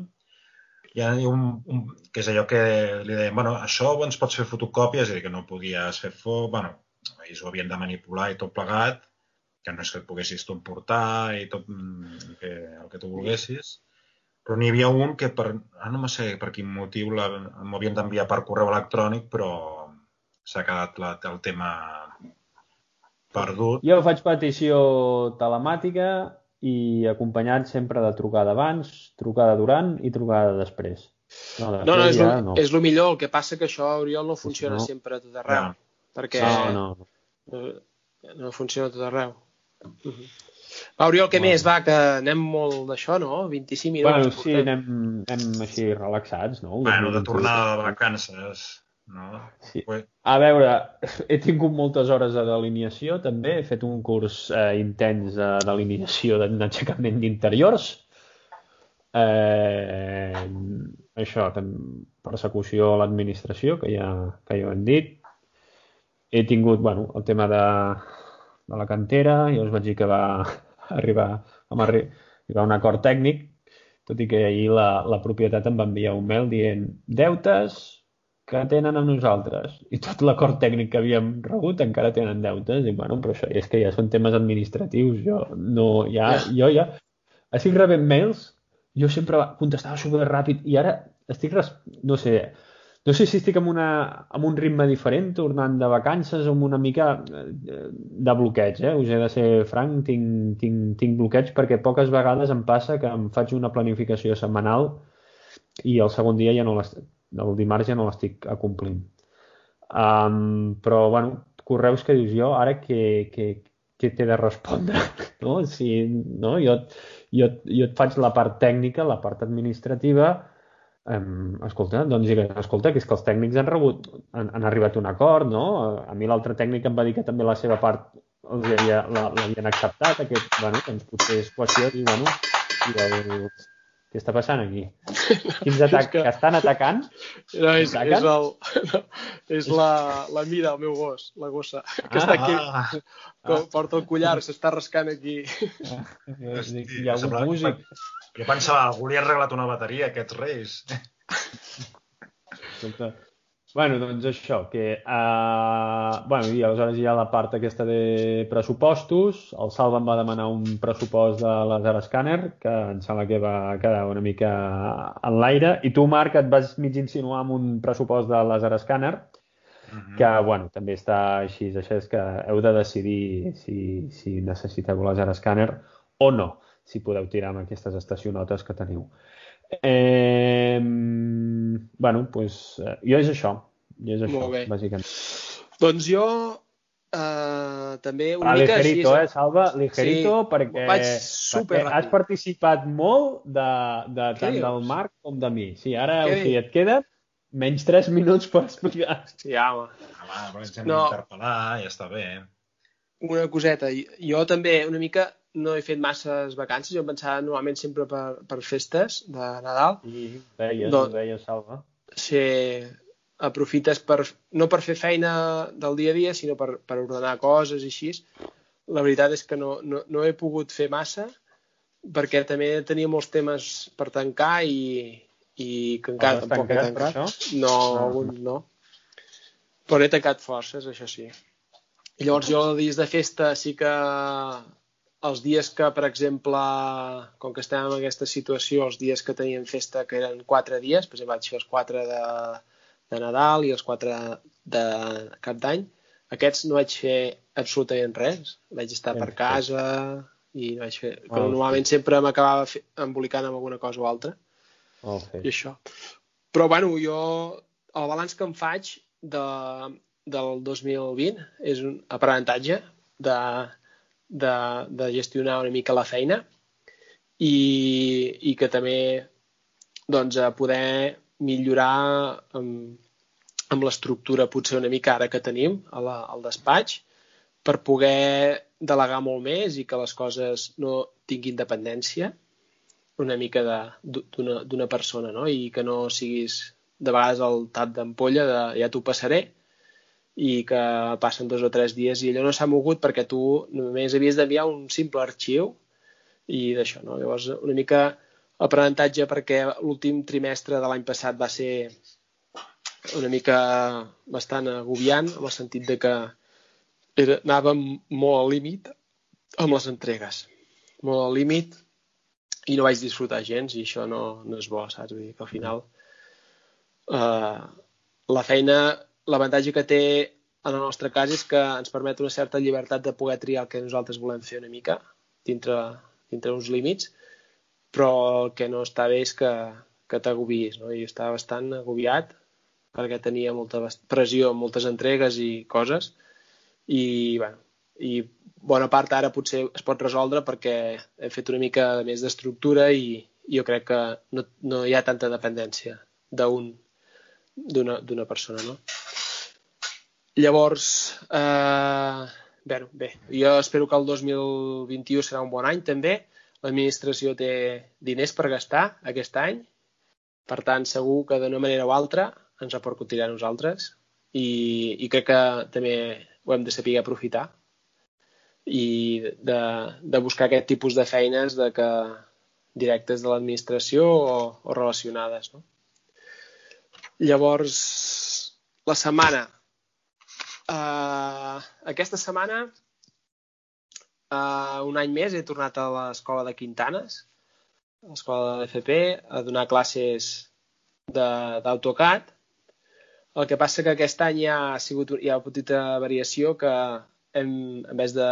Hi ha un, un, que és allò que li deien, bueno, això ens pots fer fotocòpies, i que no podies fer fo... Bueno, ells ho havien de manipular i tot plegat, que no és que et poguessis tu emportar i tot mm, que, el que tu volguessis, però n'hi havia un que per, ah, no sé per quin motiu m'ho havien d'enviar per correu electrònic, però s'ha quedat la, el tema perdut. Jo faig petició telemàtica i acompanyat sempre de trucada abans, trucada durant i trucada després. No, no, no, és, ja, lo, no. és el millor. El que passa que això, Oriol, no funciona no. sempre a tot arreu. No. Perquè no, no. no, no funciona a tot arreu. Uh -huh. Va, Oriol, què bueno. més? Va, que anem molt d'això, no? 25 minuts. Bueno, sí, anem, anem així relaxats, no? Bueno, de tornada de vacances, no? Sí. A veure, he tingut moltes hores de delineació, també. He fet un curs eh, intens de delineació d'aixecament d'interiors Eh, això, persecució a l'administració, que ja, que ja ho hem dit. He tingut, bueno, el tema de, de la cantera, i us vaig dir que va *laughs* arribar, vam arribar a un acord tècnic, tot i que ahir la, la propietat em va enviar un mail dient deutes que tenen amb nosaltres. I tot l'acord tècnic que havíem rebut encara tenen deutes. I bueno, però això és que ja són temes administratius. Jo no, ja, jo ja estic rebent mails jo sempre contestava super ràpid i ara estic, no sé, no sé si estic amb, una, amb un ritme diferent, tornant de vacances o amb una mica eh, de bloqueig, eh? us he de ser franc, tinc, tinc, tinc bloqueig perquè poques vegades em passa que em faig una planificació setmanal i el segon dia ja no el dimarts ja no l'estic acomplint. Um, però, bueno, correus que dius jo, ara que, que, que t'he de respondre, *laughs* no? Si, no? Jo, jo, jo et faig la part tècnica, la part administrativa, um, escolta, doncs digues, escolta, que és que els tècnics han rebut, han, han arribat a un acord, no? A mi l'altre tècnic em va dir que també la seva part els havia, l'havien acceptat, aquest, bueno, doncs potser és qüestió, i bueno, i el, què està passant aquí? *laughs* Quins atacs? que... que estan atacant? No, és, és, el, *laughs* no, és la, la mira, el meu gos, la gossa, que ah, està aquí, ah, ah. porta el collar, s'està rascant aquí. Ah, hi ha un músic. Jo pensava, algú li ha arreglat una bateria, aquests reis. Escolta, Bueno, doncs això, que... Uh, bueno, i aleshores hi ha la part aquesta de pressupostos. El Salva em va demanar un pressupost de laser scanner, que em sembla que va quedar una mica en l'aire. I tu, Marc, et vas mig insinuar amb un pressupost de laser scanner, uh -huh. que, bueno, també està així. Això és que heu de decidir si, si necessiteu laser scanner o no, si podeu tirar amb aquestes estacionotes que teniu. Eh, bueno, pues, eh, jo és això. Jo és això, bàsicament. Doncs jo eh, també una ah, mica ligerito, així... eh, Salva? Ligerito, sí, perquè, perquè has participat molt de, de tant dius? del Marc com de mi. Sí, ara o sigui, et queden menys 3 *laughs* minuts per explicar. Sí, home. Home, però ens hem no. d'interpel·lar, ja està bé. Una coseta. Jo també una mica no he fet masses vacances, jo em pensava normalment sempre per, per festes de Nadal. I veies, doncs, veies, Salva. Sí, aprofites per, no per fer feina del dia a dia, sinó per, per ordenar coses i així. La veritat és que no, no, no he pogut fer massa, perquè també tenia molts temes per tancar i, i que encara tampoc he tancat. No, no, algun no. Però he tancat forces, això sí. I llavors jo dies de festa sí que els dies que, per exemple, com que estem en aquesta situació, els dies que teníem festa, que eren quatre dies, per exemple, vaig fer els quatre de, de Nadal i els quatre de Cap d'Any, aquests no vaig fer absolutament res. Vaig estar per casa i no vaig fer... Oh, normalment sí. sempre m'acabava embolicant amb alguna cosa o altra. Oh, sí. I això. Però, bueno, jo... El balanç que em faig de, del 2020 és un aprenentatge de de, de gestionar una mica la feina i, i que també doncs, poder millorar amb, amb l'estructura potser una mica ara que tenim a la, al despatx per poder delegar molt més i que les coses no tinguin dependència una mica d'una persona no? i que no siguis de vegades el tap d'ampolla de ja t'ho passaré i que passen dos o tres dies i allò no s'ha mogut perquè tu només havies d'enviar un simple arxiu i d'això, no? Llavors, una mica aprenentatge perquè l'últim trimestre de l'any passat va ser una mica bastant agobiant, en el sentit de que era, anàvem molt al límit amb les entregues. Molt al límit i no vaig disfrutar gens i això no, no és bo, saps? Vull dir que al final uh, la feina, l'avantatge que té en el nostre cas és que ens permet una certa llibertat de poder triar el que nosaltres volem fer una mica dintre, dintre uns límits, però el que no està bé és que, que t'agobies, no? I estava bastant agobiat perquè tenia molta pressió, moltes entregues i coses i, bueno, i bona part ara potser es pot resoldre perquè hem fet una mica més d'estructura i jo crec que no, no hi ha tanta dependència d'un d'una persona, no? Llavors, eh, bé, bé, jo espero que el 2021 serà un bon any també. L'administració té diners per gastar aquest any, per tant, segur que d'una manera o altra ens repercutirà a nosaltres i, i crec que també ho hem de saber aprofitar i de, de buscar aquest tipus de feines de que directes de l'administració o, o relacionades. No? Llavors, la setmana. Uh, aquesta setmana, uh, un any més, he tornat a l'escola de Quintanes, a l'escola de l'FP, a donar classes d'AutoCAD. El que passa que aquest any hi ha, sigut, hi ha una petita variació que hem, en vez de,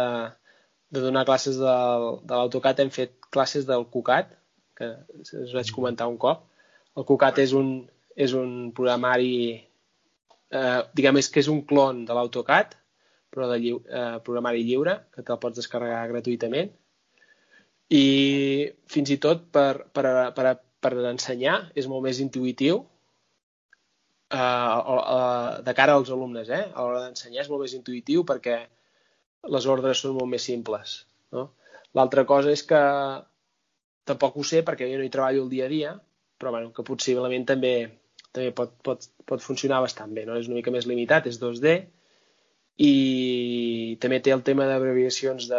de donar classes de, de l'AutoCAD hem fet classes del CUCAT, que us vaig comentar un cop. El CUCAT és un, és un programari, eh, diguem és que és un clon de l'AutoCAD, però de lliu, eh, programari lliure, que te'l pots descarregar gratuïtament. I fins i tot per, per, per, per ensenyar és molt més intuïtiu eh, eh, de cara als alumnes. Eh? A l'hora d'ensenyar és molt més intuïtiu perquè les ordres són molt més simples. No? L'altra cosa és que tampoc ho sé perquè jo no hi treballo el dia a dia, però bueno, que possiblement també també pot, pot, pot funcionar bastant bé. No? És una mica més limitat, és 2D i també té el tema d'abreviacions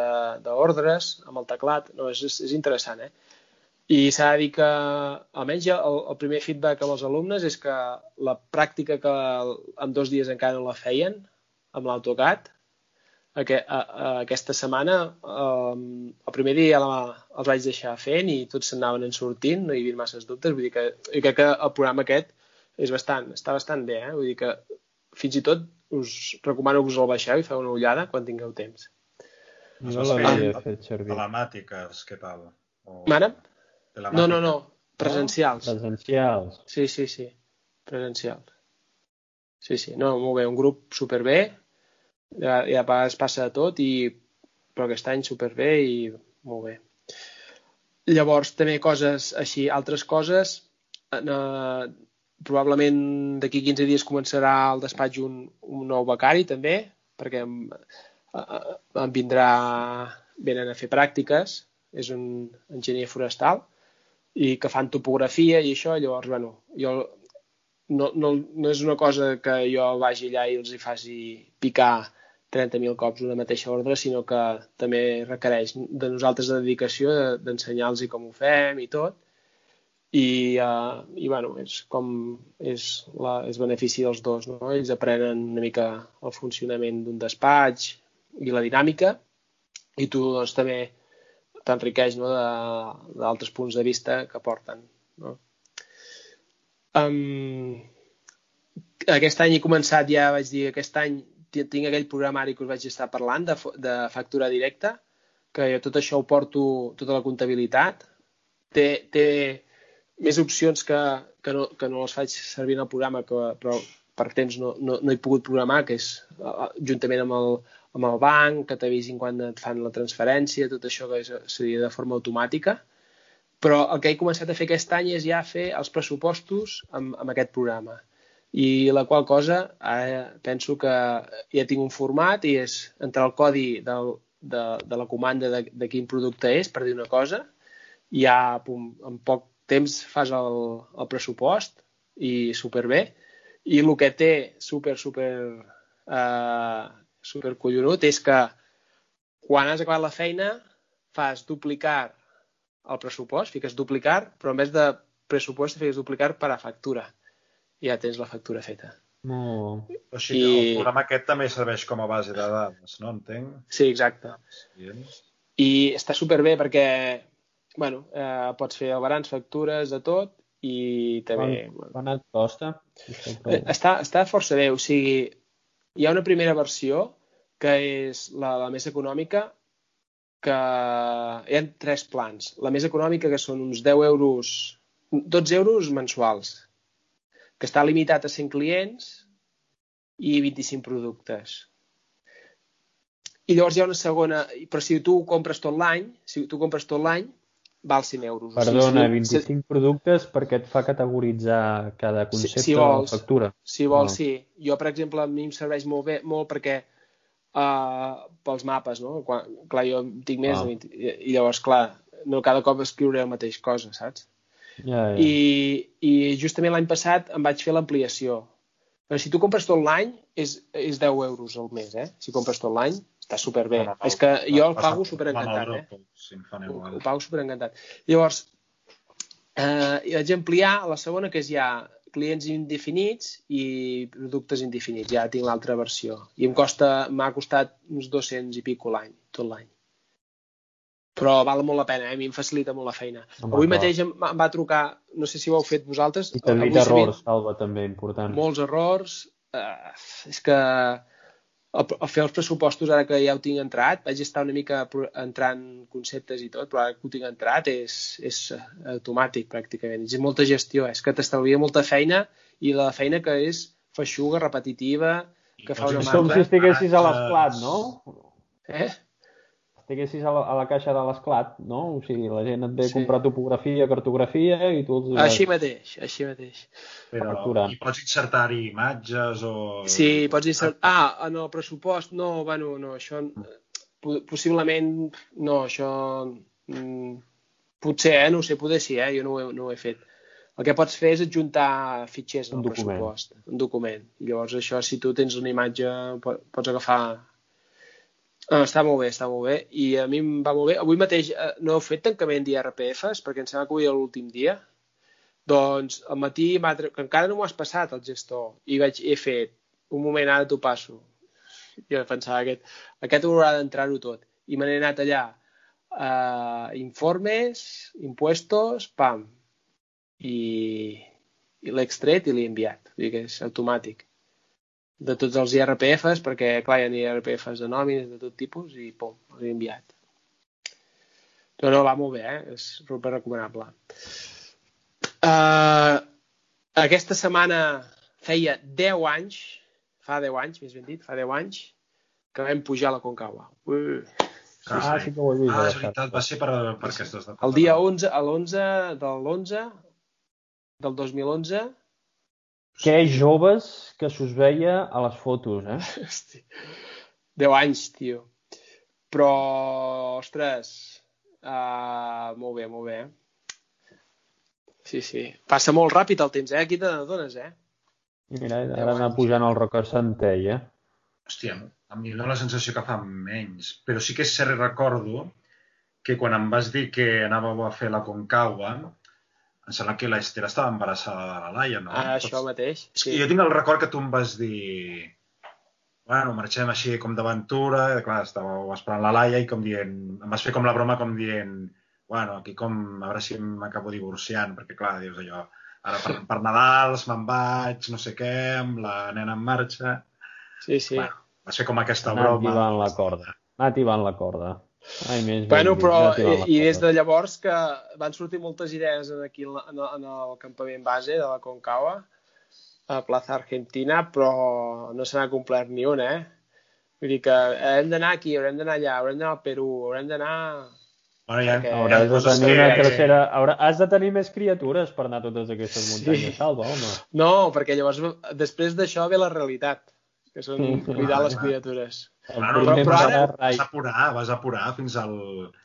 d'ordres amb el teclat. No, és, és interessant, eh? I s'ha de dir que, almenys ja el, el primer feedback amb els alumnes és que la pràctica que en dos dies encara no la feien amb l'AutoCAD aquest, a, aquesta setmana um, el primer dia ja la, els vaig deixar fent i tots s'anaven en sortint, no hi havia masses dubtes, vull dir que, crec que el programa aquest és bastant, està bastant bé, eh? vull dir que fins i tot us recomano que us el baixeu i feu una ullada quan tingueu temps. No l'havia fet servir. Telemàtiques, què tal? O... Mare? No, no, no, presencials. Presencials. Sí, sí, sí, presencials. Sí, sí, no, molt bé, un grup superbé, ja, ja es passa de tot, i, però aquest any superbé i molt bé. Llavors, també coses així, altres coses, eh, probablement d'aquí 15 dies començarà al despatx un, un nou becari també, perquè em, em vindrà, venen a fer pràctiques, és un enginyer forestal, i que fan topografia i això, llavors, bueno, jo no, no, no és una cosa que jo vagi allà i els hi faci picar 30.000 cops una mateixa ordre, sinó que també requereix de nosaltres de dedicació d'ensenyar-los com ho fem i tot. I, uh, i bueno, és com és, la, és benefici dels dos. No? Ells aprenen una mica el funcionament d'un despatx i la dinàmica i tu doncs, també t'enriqueix no, d'altres punts de vista que porten. No? Um, aquest any he començat, ja vaig dir, aquest any tinc aquell programari que us vaig estar parlant de, de factura directa, que jo tot això ho porto, tota la comptabilitat. Té, té més opcions que, que, no, que no les faig servir en el programa, que, però per temps no, no, no he pogut programar, que és juntament amb el, amb el banc, que t'avisin quan et fan la transferència, tot això que és, seria de forma automàtica. Però el que he començat a fer aquest any és ja fer els pressupostos amb, amb aquest programa i la qual cosa ara penso que ja tinc un format i és entrar el codi del, de, de la comanda de, de quin producte és, per dir una cosa, ja pum, en poc temps fas el, el pressupost i superbé. I el que té super, super, eh, super collonut és que quan has acabat la feina fas duplicar el pressupost, fiques duplicar, però en vez de pressupost fiques duplicar per a factura i ja tens la factura feta. No. O sigui, I... el programa aquest també serveix com a base de dades, no? Entenc? Sí, exacte. I està superbé perquè bueno, eh, pots fer albarans, factures, de tot, i també... Quan, quan et costa? Eh, Està, està força bé, o sigui, hi ha una primera versió que és la, la més econòmica, que hi ha tres plans. La més econòmica, que són uns 10 euros, 12 euros mensuals, que està limitat a 100 clients i 25 productes. I llavors hi ha una segona, però si tu compres tot l'any, si tu compres tot l'any, val 100 euros. Perdona, o sigui, 25 si... productes perquè et fa categoritzar cada concepte si, si vols, o factura. Si vols, no. sí. Jo, per exemple, a mi em serveix molt bé, molt perquè uh, pels mapes, no? Quan, clar, jo tinc més, ah. i, i llavors, clar, no cada cop escriuré el mateix cosa, saps? Ja, ja. I, I justament l'any passat em vaig fer l'ampliació. Però si tu compres tot l'any, és, és 10 euros al mes, eh? Si compres tot l'any, està superbé. No, és que jo el pago superencantat, eh? Sí. Ho, ho pago superencantat. Llavors, eh, vaig ampliar la segona, que és ja clients indefinits i productes indefinits. Ja tinc l'altra versió. I em costa, m'ha costat uns 200 i pico l'any, tot l'any. Però val molt la pena, eh? a mi em facilita molt la feina. Home, Avui mateix em, em va trucar, no sé si ho heu fet vosaltres. I t'evita errors, Salva, també, important. Molts errors. Uh, és que a, a fer els pressupostos ara que ja ho tinc entrat, vaig estar una mica entrant conceptes i tot, però ara que ho tinc entrat és, és automàtic pràcticament. És molta gestió, és que t'estalvia molta feina i la feina que és feixuga, repetitiva, que fa una És com si estiguessis a l'esclat, no? Eh? Estiguessis a la, a la caixa de l'esclat, no? O sigui, la gent et ve sí. a comprar topografia, cartografia i tu els... Així mateix, així mateix. Però hi pots insertar-hi imatges o... Sí, pots insertar... Ah, en el pressupost, no, bueno, no, això... Possiblement, no, això... Mm, potser, eh? No ho sé, poder sí, eh? Jo no ho, he, no ho he fet. El que pots fer és adjuntar fitxers el pressupost, un document. I llavors això, si tu tens una imatge, pots agafar està molt bé, està molt bé. I a mi em va molt bé. Avui mateix eh, no heu fet tancament d'IRPFs, perquè em sembla que avui és l'últim dia. Doncs al matí, que encara no m'ho has passat, el gestor, i vaig, he fet, un moment, ara t'ho passo. Jo pensava, aquest, aquest haurà d'entrar-ho tot. I me n'he anat allà. Uh, informes, impuestos, pam. I, i l'he extret i l'he enviat. Vull dir que és automàtic de tots els IRPFs, perquè clar, hi ha IRPFs de nòmines de tot tipus i pum, els he enviat. No, no, va molt bé, eh? és super recomanable. Uh, aquesta setmana feia 10 anys, fa 10 anys, més ben dit, fa 10 anys, que vam pujar a la Concagua. Uh. Ah, sí que ho he vist. Ah, és veritat, va ser per, per aquestes dates. El dia 11, a l'11 de l'11 del 2011 que joves que s'us veia a les fotos, eh? *laughs* Hosti. 10 anys, tio. Però, ostres, uh, molt bé, molt bé. Sí, sí. Passa molt ràpid el temps, eh? Aquí te n'adones, eh? I mira, ara anar pujant al Roca Centell, eh? Hòstia, a mi dona la sensació que fa menys. Però sí que és cert recordo que quan em vas dir que anàveu a fer la Concagua, em sembla que l'Ester estava embarassada de la Laia, no? Ah, això mateix. Sí. Jo tinc el record que tu em vas dir... Bueno, marxem així com d'aventura, clar, estàveu esperant la Laia i com dient... Em vas fer com la broma com dient... Bueno, aquí com... A veure si m'acabo divorciant, perquè clar, dius allò... Ara per, per Nadals me'n vaig, no sé què, amb la nena en marxa... Sí, sí. Bueno, va ser com aquesta Anar broma. Anar la corda. Anar tibant la corda. Ai, més bueno, però i, i des de llavors que van sortir moltes idees aquí en, en, en el campament base de la Concagua, a Plaza Argentina, però no se n'ha complert ni un, eh? Vull dir que hem d'anar aquí, haurem d'anar allà, haurem d'anar al Perú, haurem d'anar... Bueno, ja, Perquè... hauràs de tenir una tercera... Haurà... Has de tenir més criatures per anar a totes aquestes muntanyes, sí. Salva, home. No, perquè llavors després d'això ve la realitat, que són cuidar les criatures. Claro, però, però ara vas apurar, vas apurar fins al...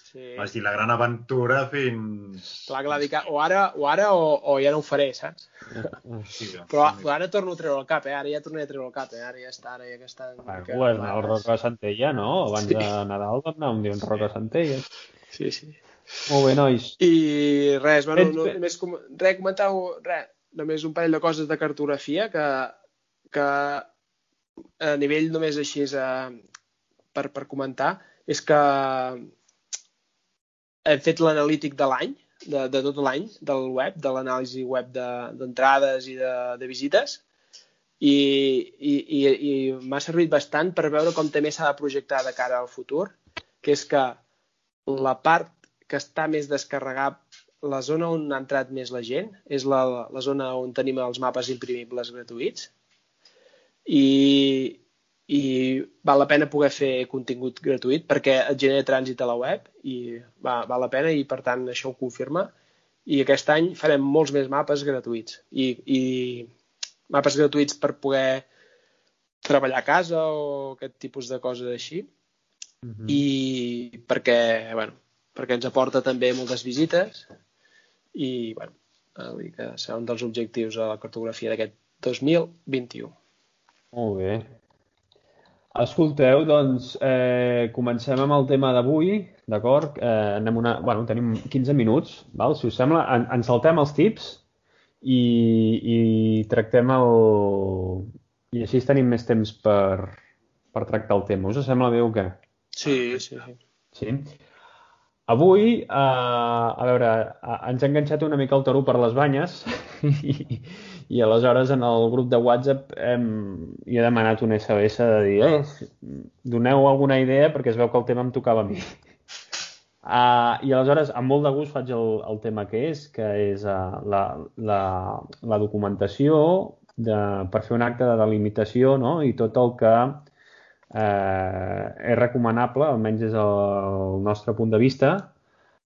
Sí. Vas dir la gran aventura fins... Clar, clar, dic, o ara, o, ara o, o ja no ho faré, saps? Sí, però, però ara torno a treure el cap, eh? Ara ja tornaré a treure el cap, eh? Ara ja està, ara ja que està... Que... Pues anar al Roca Centella, no? Abans sí. de Nadal vam anar un dia a Roca Centella. Sí, sí. Molt bé, nois. I res, bueno, no, només com... res, comentau, res, només un parell de coses de cartografia que, que a nivell només així és, eh, per, per comentar és que hem fet l'analític de l'any, de, de tot l'any, del web, de l'anàlisi web d'entrades de, i de, de visites, i, i, i, i m'ha servit bastant per veure com també s'ha de projectar de cara al futur, que és que la part que està més descarregat, la zona on ha entrat més la gent, és la, la zona on tenim els mapes imprimibles gratuïts, i, i val la pena poder fer contingut gratuït perquè et genera trànsit a la web i va, val la pena i per tant això ho confirma i aquest any farem molts més mapes gratuïts i, i mapes gratuïts per poder treballar a casa o aquest tipus de coses així mm -hmm. i perquè, bueno, perquè ens aporta també moltes visites i bueno, vull dir que serà un dels objectius de la cartografia d'aquest 2021. Molt bé. Escolteu, doncs, eh, comencem amb el tema d'avui, d'acord? Eh, anem una... bueno, tenim 15 minuts, val? si us sembla. En, ens saltem els tips i, i tractem el... I així tenim més temps per, per tractar el tema. Us sembla bé o què? Sí, sí, sí. Sí? Avui, eh, a veure, ens ha enganxat una mica el toro per les banyes *laughs* i, i aleshores en el grup de WhatsApp hem, hi he demanat un SMS de dir eh, doneu alguna idea perquè es veu que el tema em tocava a mi. Uh, I aleshores, amb molt de gust, faig el, el tema que és, que és uh, la, la, la documentació de, per fer un acte de delimitació no? i tot el que uh, és recomanable, almenys des del nostre punt de vista,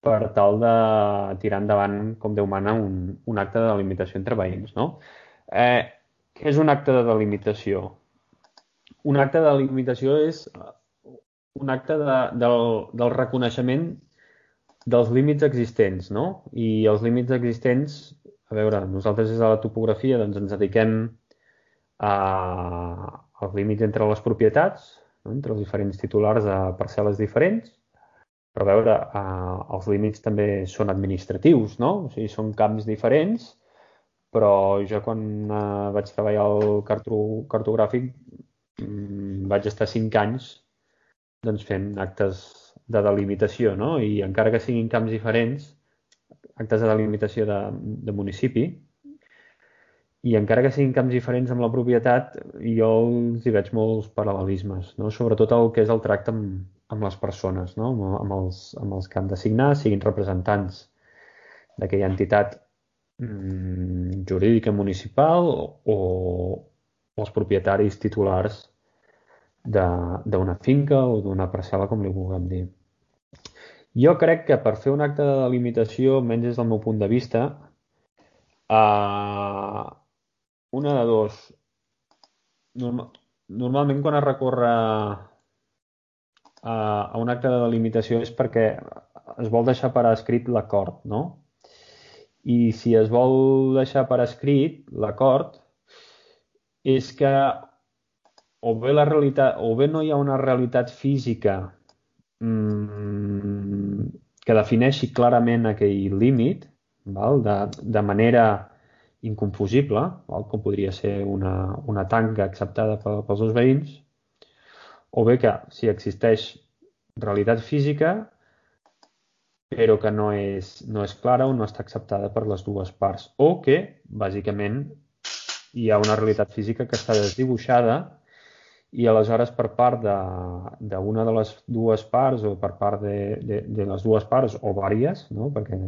per tal de tirar endavant, com Déu mana, un, un acte de delimitació entre veïns. No? Eh, què és un acte de delimitació? Un acte de delimitació és un acte de, del, del reconeixement dels límits existents, no? I els límits existents, a veure, nosaltres des de la topografia doncs ens dediquem a, als límits entre les propietats, no? entre els diferents titulars de parcel·les diferents, però a veure, eh, els límits també són administratius, no? O sigui, són camps diferents, però jo quan eh, vaig treballar al carto, cartogràfic mm, vaig estar cinc anys doncs, fent actes de delimitació, no? I encara que siguin camps diferents, actes de delimitació de, de municipi, i encara que siguin camps diferents amb la propietat, jo els hi veig molts paral·lelismes, no? sobretot el que és el tracte amb, amb les persones, no? amb, els, amb els que han de signar, siguin representants d'aquella entitat mm, jurídica municipal o, o els propietaris titulars d'una finca o d'una parcel·la, com li vulguem dir. Jo crec que per fer un acte de delimitació, menys des del meu punt de vista, eh, una de dos. Normal, normalment quan es recorre a, un acte de delimitació és perquè es vol deixar per escrit l'acord, no? I si es vol deixar per escrit l'acord, és que o bé la realitat, o bé no hi ha una realitat física mmm, que defineixi clarament aquell límit, val? De, de manera inconfusible, val? com podria ser una, una tanca acceptada pels dos veïns, o bé que si existeix realitat física però que no és, no és clara o no està acceptada per les dues parts, o que, bàsicament, hi ha una realitat física que està desdibuixada i aleshores per part d'una de, de les dues parts o per part de, de, de les dues parts o vàries, no? perquè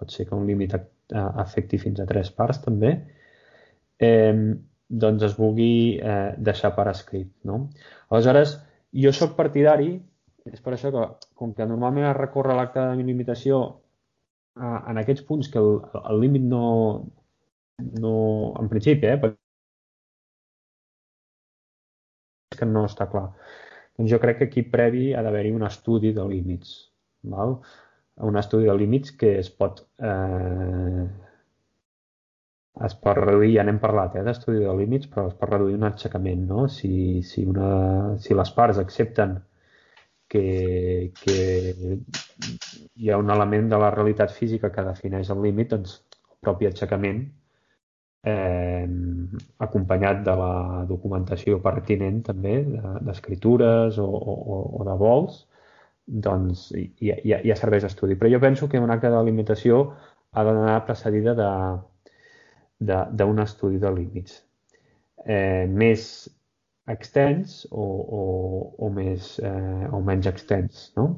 pot ser que un límit afecti fins a tres parts també, eh, doncs es vulgui eh, deixar per escrit. No? Aleshores, jo sóc partidari, és per això que, com que normalment es recorre l'acte de limitació eh, en aquests punts que el, el límit no, no, en principi, eh, que no està clar. Doncs jo crec que aquí previ ha d'haver-hi un estudi de límits. Val? Un estudi de límits que es pot eh, es pot reduir, ja n'hem parlat eh, d'estudi de límits, però es pot reduir un aixecament, no? Si, si, una, si les parts accepten que, que hi ha un element de la realitat física que defineix el límit, doncs el propi aixecament eh, acompanyat de la documentació pertinent també, d'escritures de, o, o, o de vols, doncs ja, ja, ja serveix d'estudi. Però jo penso que un acte de delimitació ha d'anar precedida d'un estudi de límits. Eh, més extens o, o, o, més, eh, o menys extens, no?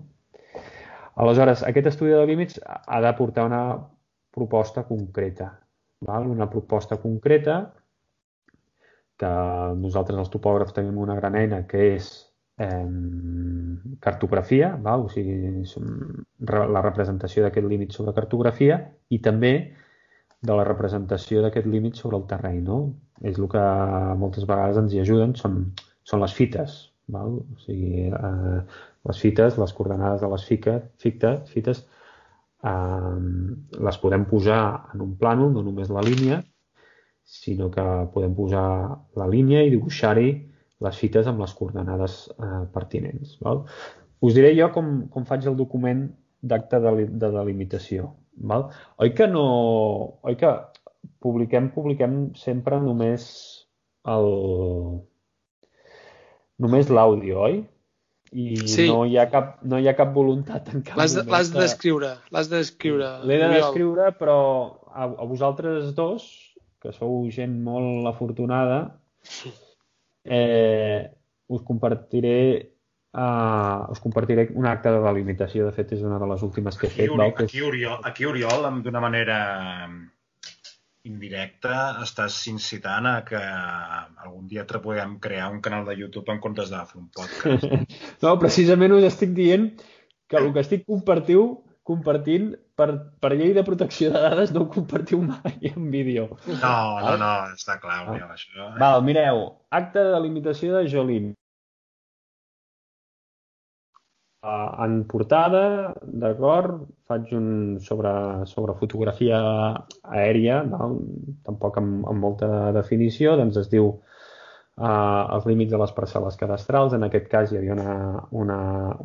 Aleshores, aquest estudi de límits ha de portar una proposta concreta, val? una proposta concreta que nosaltres els topògrafs tenim una gran eina que és eh, cartografia, val? o sigui, la representació d'aquest límit sobre cartografia i també de la representació d'aquest límit sobre el terreny. No? És el que moltes vegades ens hi ajuden, són, són les fites. Val? O sigui, eh, les fites, les coordenades de les fiques, fites, fites eh, les podem posar en un plànol, no només la línia, sinó que podem posar la línia i dibuixar-hi les fites amb les coordenades eh, pertinents. Val? Us diré jo com, com faig el document d'acte de, de delimitació. Val? Oi que no... Oi que publiquem, publiquem sempre només el... només l'àudio, oi? I sí. no, hi ha cap, no hi ha cap voluntat en cap L'has de, d'escriure, l'has d'escriure. L'he d'escriure, però a, a vosaltres dos, que sou gent molt afortunada, *laughs* eh, us compartiré uh, us compartiré un acte de delimitació. De fet, és una de les últimes que he fet. Aquí, Uri, aquí, Oriol, aquí Oriol, d'una manera indirecta, estàs incitant a que algun dia puguem crear un canal de YouTube en comptes de fer un podcast. *laughs* no, precisament us estic dient que el que estic compartiu, compartint per, per llei de protecció de dades no ho compartiu mai *laughs* en vídeo. No, no, no, està clar, Oriol, això. Val, mireu, acte de delimitació de Jolín. Uh, en portada, d'acord, faig un sobre, sobre fotografia aèria, val? tampoc amb, amb molta definició, doncs es diu uh, els límits de les parcel·les cadastrals. En aquest cas hi havia una, una,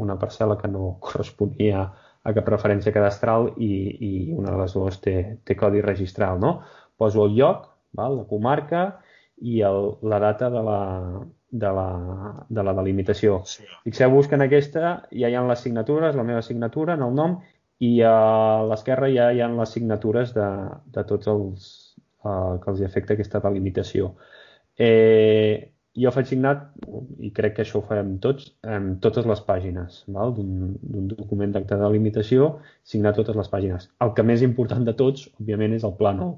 una parcel·la que no corresponia a cap referència cadastral i, i una de les dues té, té codi registral. No? Poso el lloc, val? la comarca i el, la data de la, de la, de la delimitació. Sí. Fixeu-vos que en aquesta ja hi ha les signatures, la meva signatura en el nom, i a l'esquerra ja hi ha les signatures de, de tots els uh, que els afecta aquesta delimitació. Eh, jo faig signat, i crec que això ho farem tots, en totes les pàgines d'un document d'acte de delimitació, signar totes les pàgines. El que més important de tots, òbviament, és el pla nou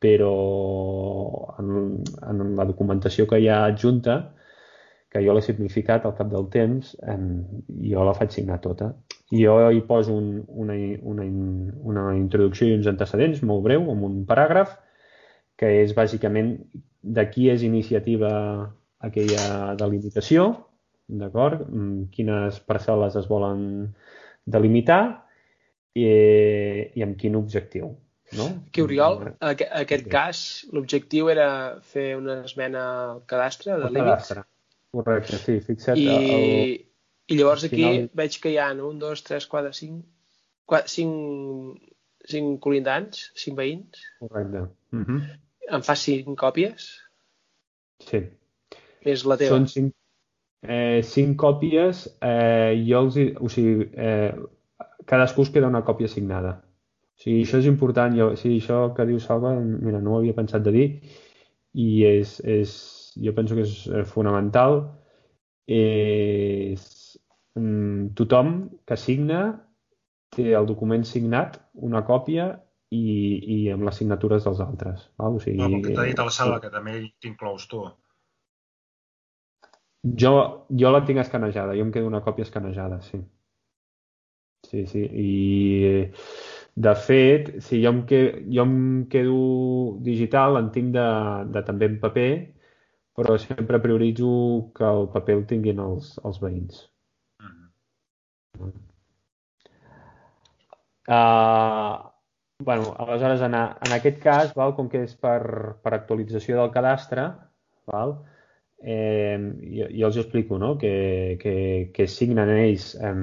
però en, en la documentació que hi ha adjunta, que jo l'he simplificat al cap del temps, en, jo la faig signar tota. I jo hi poso un, una, una, una introducció i uns antecedents molt breu, amb un paràgraf, que és bàsicament de qui és iniciativa aquella delimitació, d'acord? Mm, quines parcel·les es volen delimitar i, i amb quin objectiu. No? Que Oriol, aqu aquest sí. cas, l'objectiu era fer una esmena al cadastre de límits. Correcte, sí, fixa't. I, el... I llavors aquí final... veig que hi ha un, dos, tres, quatre, cinc, quatre, cinc, cinc colindants, cinc veïns. Correcte. Uh -huh. Em fa cinc còpies? Sí. És la teva? Són cinc, eh, cinc còpies. Eh, jo els... O sigui, eh, cadascú es queda una còpia signada. Sí, això és important. Jo, sí, això que diu Salva, mira, no ho havia pensat de dir i és, és, jo penso que és eh, fonamental. És, mm, tothom que signa té el document signat, una còpia i, i amb les signatures dels altres. Val? O sigui, no, que t'ha dit el Salva, que també t'inclous tu. Jo, jo la tinc escanejada, jo em quedo una còpia escanejada, sí. Sí, sí, i de fet, si jo em, que, jo em quedo digital, en tinc de, de també en paper, però sempre prioritzo que el paper el tinguin els, els veïns. Uh, bueno, aleshores, en, a, en aquest cas, val, com que és per, per actualització del cadastre, val, eh, jo, jo els explico no? que, que, que signen ells eh,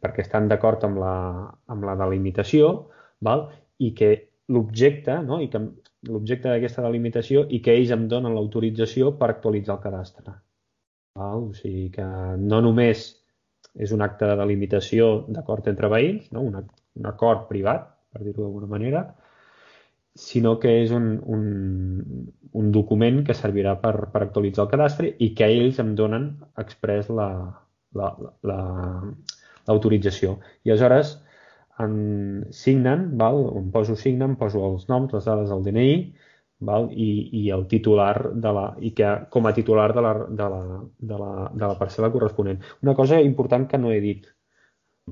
perquè estan d'acord amb, la, amb la delimitació, val? i que l'objecte, no? i que l'objecte d'aquesta delimitació i que ells em donen l'autorització per actualitzar el cadastre. Val? O sigui que no només és un acte de delimitació d'acord entre veïns, no? un, un acord privat, per dir-ho d'alguna manera, sinó que és un, un, document que servirà per, per actualitzar el cadastre i que ells em donen express l'autorització. La, la, la, I aleshores en signen, val? em poso signen, poso els noms, les dades del DNI, val? I, i el titular de la, i que com a titular de la, de, la, de, la, de la parcel·la corresponent. Una cosa important que no he dit,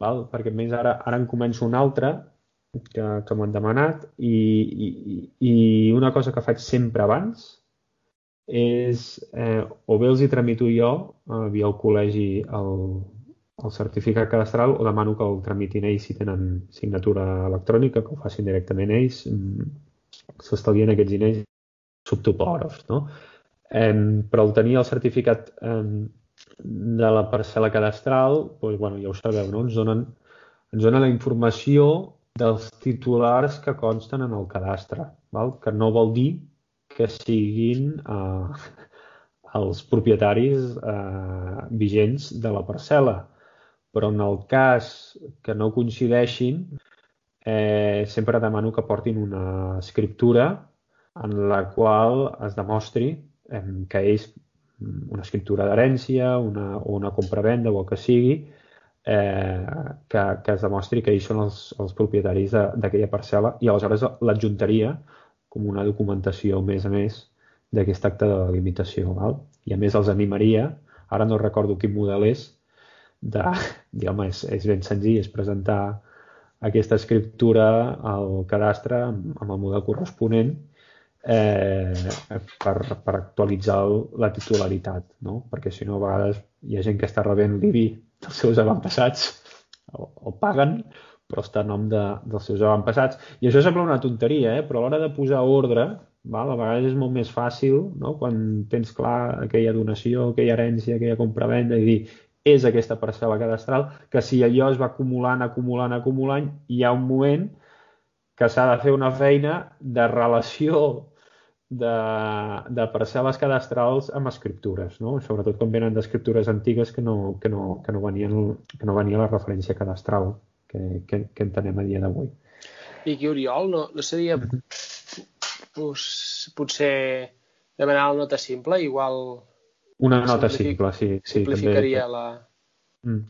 val? perquè més ara, ara en començo una altra que, que m'han demanat i, i, i una cosa que faig sempre abans és eh, o bé els hi tramito jo eh, via el col·legi el, el certificat cadastral o demano que el tramitin ells si tenen signatura electrònica, que ho facin directament ells, mm, s'estalvien aquests diners subtopògrafs, no? Eh, però el tenir el certificat eh, de la parcel·la cadastral, doncs, bueno, ja ho sabeu, no? ens, donen, ens donen la informació dels titulars que consten en el cadastre, val? que no vol dir que siguin eh, els propietaris eh, vigents de la parcel·la però en el cas que no coincideixin, eh, sempre demano que portin una escriptura en la qual es demostri eh, que és una escriptura d'herència, una, o una compravenda o el que sigui, eh, que, que es demostri que ells són els, els propietaris d'aquella parcel·la i aleshores l'adjuntaria com una documentació més a més d'aquest acte de delimitació. Val? I a més els animaria, ara no recordo quin model és, de, *laughs* diguem, és, és ben senzill, és presentar aquesta escriptura al cadastre amb, amb el model corresponent eh, per, per actualitzar la titularitat, no? perquè si no a vegades hi ha gent que està rebent l'IBI dels seus avantpassats, o, o paguen, però està a nom de, dels seus avantpassats. I això sembla una tonteria, eh? però a l'hora de posar ordre, val? a vegades és molt més fàcil no? quan tens clar aquella donació, aquella herència, aquella compravenda i dir és aquesta parcel·la cadastral, que si allò es va acumulant, acumulant, acumulant, hi ha un moment que s'ha de fer una feina de relació de, de parcel·les cadastrals amb escriptures, no? sobretot quan venen d'escriptures antigues que no, que, no, que, no venien, que no venia la referència cadastral que, que, que entenem a dia d'avui. I aquí, Oriol, no, no seria pues, potser demanar la nota simple, igual una nota simple, sí. sí simplificaria també. la, mm.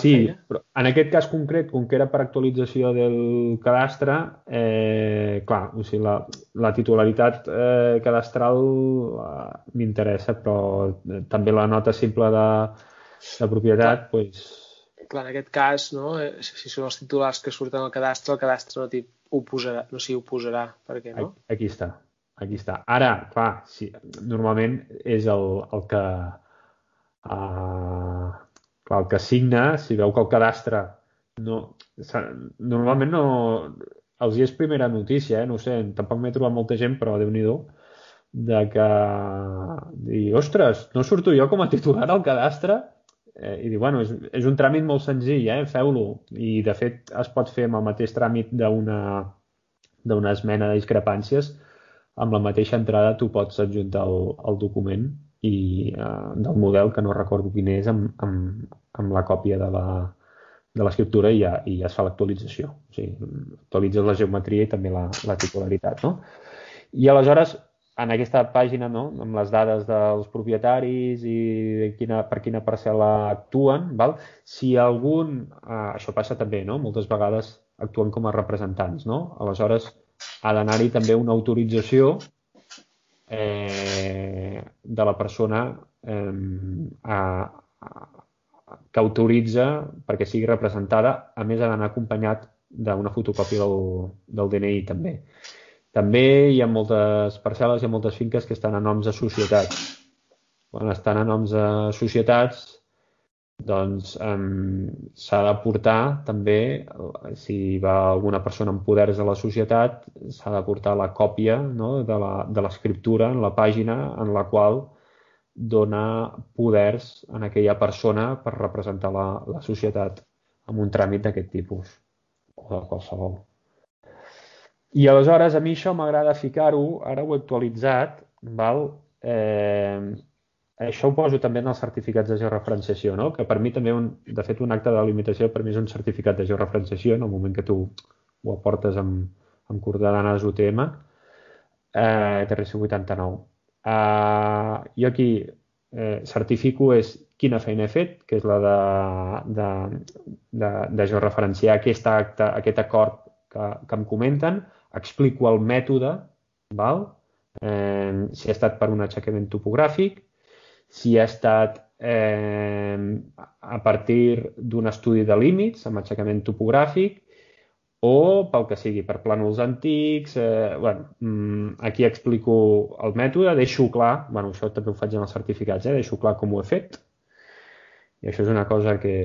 sí, feina. però en aquest cas concret, com que era per actualització del cadastre, eh, clar, o sigui, la, la titularitat eh, cadastral eh, m'interessa, però eh, també la nota simple de, de propietat, doncs... Pues... Clar, en aquest cas, no, eh, si són els titulars que surten al cadastre, el cadastre no t'hi oposarà, no s'hi oposarà, perquè no? Aquí està, Aquí està. Ara, clar, sí, normalment és el, el que uh, clar, el que signa, si veu que el cadastre no, normalment no els hi és primera notícia, eh? no sé, tampoc m'he trobat molta gent, però déu nhi de que dir, ostres, no surto jo com a titular al cadastre eh, i dir, bueno, és, és un tràmit molt senzill, eh? feu-lo i de fet es pot fer amb el mateix tràmit d'una d'una esmena de discrepàncies amb la mateixa entrada tu pots adjuntar el, el document i eh, del model, que no recordo quin és, amb, amb, amb la còpia de la de l'escriptura i, ja, i ja es fa l'actualització. O sigui, actualitzes la geometria i també la, la titularitat. No? I aleshores, en aquesta pàgina, no, amb les dades dels propietaris i de quina, per quina parcel·la actuen, val? si algun... Eh, això passa també, no? moltes vegades actuen com a representants. No? Aleshores, ha d'anar-hi també una autorització eh, de la persona eh, a, a, que autoritza perquè sigui representada, a més ha d'anar acompanyat d'una fotocòpia del, del DNI també. També hi ha moltes parcel·les, hi ha moltes finques que estan a noms de societats. Quan estan a noms de societats, doncs um, s'ha de portar també, si va alguna persona amb poders de la societat, s'ha de portar la còpia no, de l'escriptura en la pàgina en la qual dona poders en aquella persona per representar la, la societat amb un tràmit d'aquest tipus o de qualsevol. I aleshores a mi això m'agrada ficar-ho, ara ho he actualitzat, val? Eh, això ho poso també en els certificats de georreferenciació, no? que per mi també, un, de fet, un acte de limitació per mi és un certificat de georreferenciació en el moment que tu ho aportes amb, amb coordenades UTM, eh, TRS89. Uh, jo aquí eh, certifico és quina feina he fet, que és la de, de, de, de georreferenciar aquest acte, aquest acord que, que em comenten, explico el mètode, val? Eh, si ha estat per un aixecament topogràfic, si ha estat eh, a partir d'un estudi de límits amb aixecament topogràfic o pel que sigui, per plànols antics. Eh, bueno, mm, aquí explico el mètode, deixo clar, bueno, això també ho faig en els certificats, eh, deixo clar com ho he fet. I això és una cosa que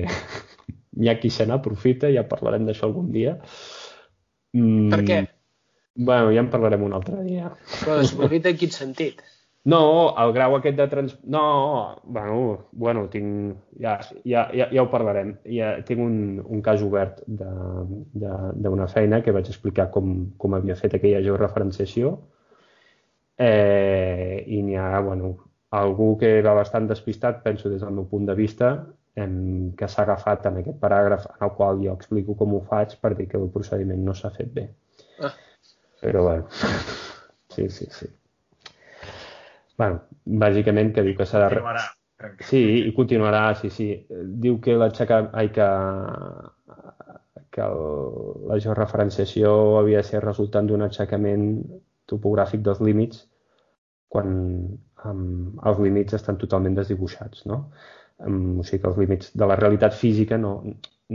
*laughs* hi ha qui se n'aprofita, ja parlarem d'això algun dia. Mm, per què? Bueno, ja en parlarem un altre dia. Però s'aprofita en quin sentit? No, el grau aquest de trans... No, bueno, bueno tinc... Ja, ja, ja, ja ho parlarem. Ja tinc un, un cas obert d'una feina que vaig explicar com, com havia fet aquella georreferenciació eh, i n'hi ha, bueno, algú que va bastant despistat, penso des del meu punt de vista, en, que s'ha agafat en aquest paràgraf en el qual jo explico com ho faig per dir que el procediment no s'ha fet bé. Ah. Però bueno, *laughs* sí, sí, sí. Bueno, bàsicament que diu que s'ha de... Continuarà. Sí, i continuarà, sí, sí. Diu que l'aixecar... Ai, que, que el, la georreferenciació havia de ser resultant d'un aixecament topogràfic dels límits quan um, els límits estan totalment desdibuixats, no? Um, o sigui que els límits de la realitat física no,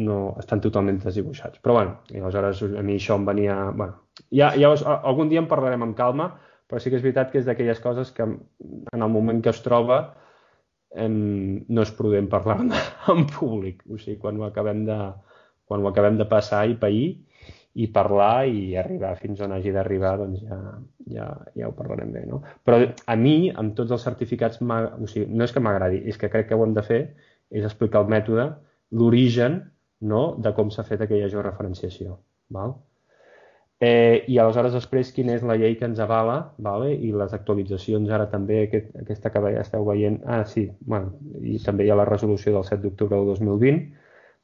no estan totalment desdibuixats. Però bueno, i aleshores a mi això em venia... Bueno, ja, ja us, algun dia en parlarem amb calma, però sí que és veritat que és d'aquelles coses que en el moment que es troba em, no és prudent parlar en *laughs* públic. O sigui, quan ho acabem de, quan ho acabem de passar i pair i parlar i arribar fins on hagi d'arribar, doncs ja, ja, ja ho parlarem bé, no? Però a mi, amb tots els certificats, o sigui, no és que m'agradi, és que crec que ho hem de fer, és explicar el mètode, l'origen, no?, de com s'ha fet aquella georreferenciació, val? Eh, I aleshores després quina és la llei que ens avala vale? i les actualitzacions ara també, aquest, aquesta que ja esteu veient, ah sí, bueno, i també hi ha la resolució del 7 d'octubre del 2020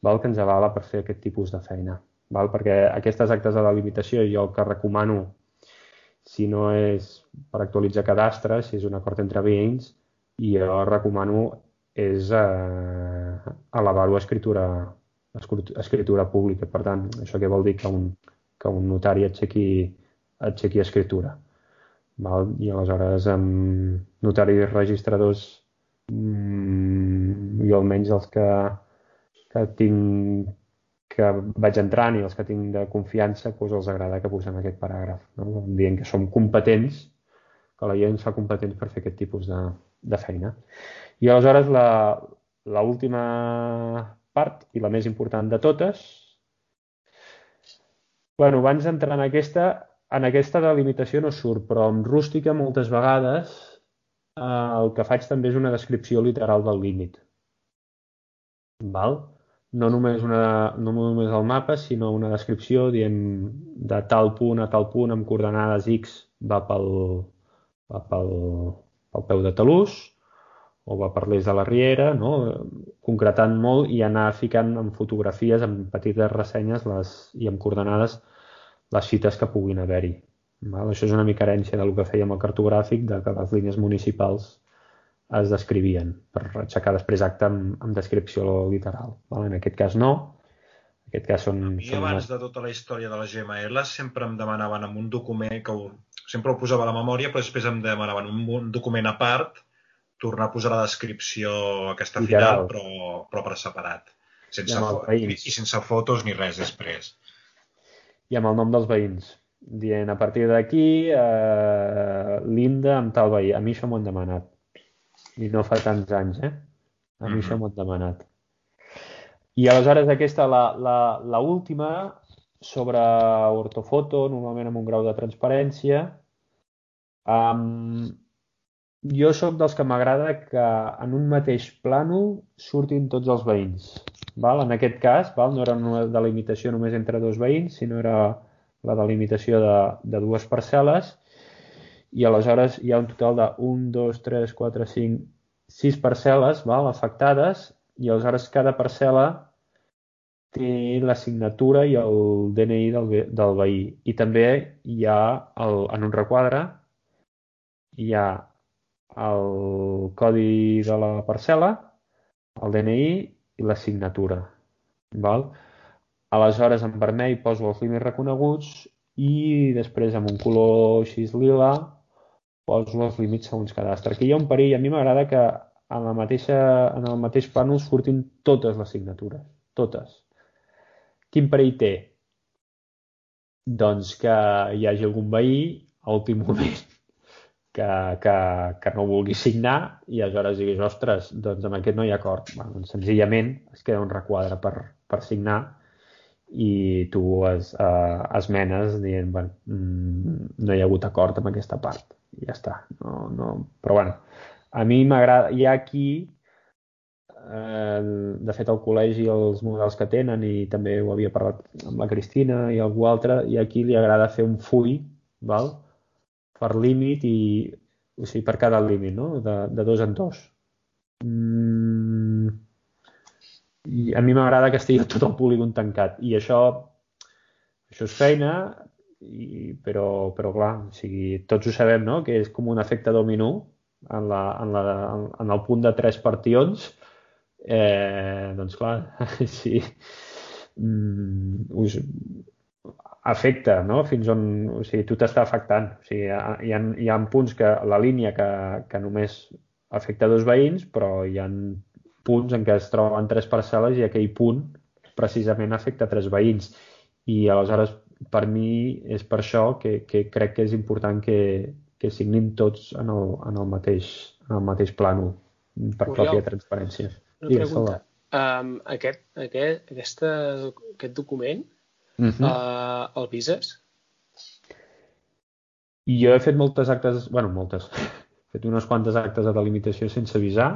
val? que ens avala per fer aquest tipus de feina. Val? Perquè aquestes actes de delimitació jo el que recomano si no és per actualitzar cadastre, si és un acord entre veïns, i jo recomano és eh, elevar-ho a escritura, escritura pública. Per tant, això què vol dir? Que un, que un notari aixequi, aixequi escritura. Val? I aleshores amb notaris registradors mmm, jo almenys els que, que tinc que vaig entrant i els que tinc de confiança doncs els agrada que posem aquest paràgraf no? dient que som competents que la ens fa competents per fer aquest tipus de, de feina i aleshores la, la última part i la més important de totes Bueno, abans d'entrar en aquesta, en aquesta delimitació no surt, però amb rústica moltes vegades eh, el que faig també és una descripció literal del límit. Val? No només, una, no només el mapa, sinó una descripció dient de tal punt a tal punt amb coordenades X va pel, va pel, pel peu de talús o va per l'est de la Riera, no? concretant molt i anar ficant en fotografies, en petites ressenyes les, i amb coordenades les cites que puguin haver-hi. Això és una mica herència del que fèiem al cartogràfic, de que les línies municipals es descrivien per aixecar després acte amb, amb descripció literal. Val? En aquest cas no. En aquest cas són... A mi són abans unes... de tota la història de la GML sempre em demanaven en un document que ho, sempre ho posava a la memòria, però després em demanaven un, un document a part tornar a posar la descripció aquesta final, però, però per separat. Sense I, i sense fotos ni res després. I amb el nom dels veïns. Dient, a partir d'aquí, eh, Linda amb tal veí. A mi això m'ho han demanat. I no fa tants anys, eh? A mi mm -hmm. això m'ho han demanat. I aleshores aquesta, la, la, la última, sobre ortofoto, normalment amb un grau de transparència, um, jo sóc dels que m'agrada que en un mateix plànol surtin tots els veïns. Val? En aquest cas, val? no era una delimitació només entre dos veïns, sinó era la delimitació de, de dues parcel·les i aleshores hi ha un total de 1, 2, 3, 4, 5, sis parcel·les val, afectades i aleshores cada parcel·la té la signatura i el DNI del, del veí. I també hi ha, el, en un requadre, hi ha el codi de la parcel·la, el DNI i la signatura. Val? Aleshores, en vermell poso els límits reconeguts i després amb un color així lila poso els límits segons cadastre. Aquí hi ha un perill. A mi m'agrada que en, la mateixa, en el mateix plànol surtin totes les signatures. Totes. Quin perill té? Doncs que hi hagi algun veí a últim moment que, que, que no vulgui signar i aleshores diguis, ostres, doncs amb aquest no hi ha acord. Bueno, doncs senzillament es queda un requadre per, per signar i tu es, uh, esmenes dient, bueno, mm, no hi ha hagut acord amb aquesta part. I ja està. No, no... Però bueno, a mi m'agrada, hi ha aquí, eh, de fet al col·legi els models que tenen i també ho havia parlat amb la Cristina i algú altre, i aquí li agrada fer un full, val? Per límit i o sigui, per cada límit, no? De, de dos en dos. Mm, I a mi m'agrada que estigui tot el polígon tancat i això, això és feina, i, però, però clar, o sigui, tots ho sabem, no? Que és com un efecte dominó en, la, en, la, en el punt de tres partions, eh, doncs clar, *laughs* sí, mm, us, afecta, no? Fins on... O sigui, tu t'està afectant. O sigui, hi ha, hi ha punts que la línia que, que només afecta dos veïns, però hi ha punts en què es troben tres parcel·les i aquell punt precisament afecta tres veïns. I aleshores, per mi, és per això que, que crec que és important que, que signin tots en el, en el, mateix, en el mateix plànol, per Oriol, pròpia transparència. Una Digues, pregunta. Um, aquest, aquest, aquesta, aquest document uh -huh. uh, el vises? I jo he fet moltes actes, bueno, moltes, he fet unes quantes actes de delimitació sense avisar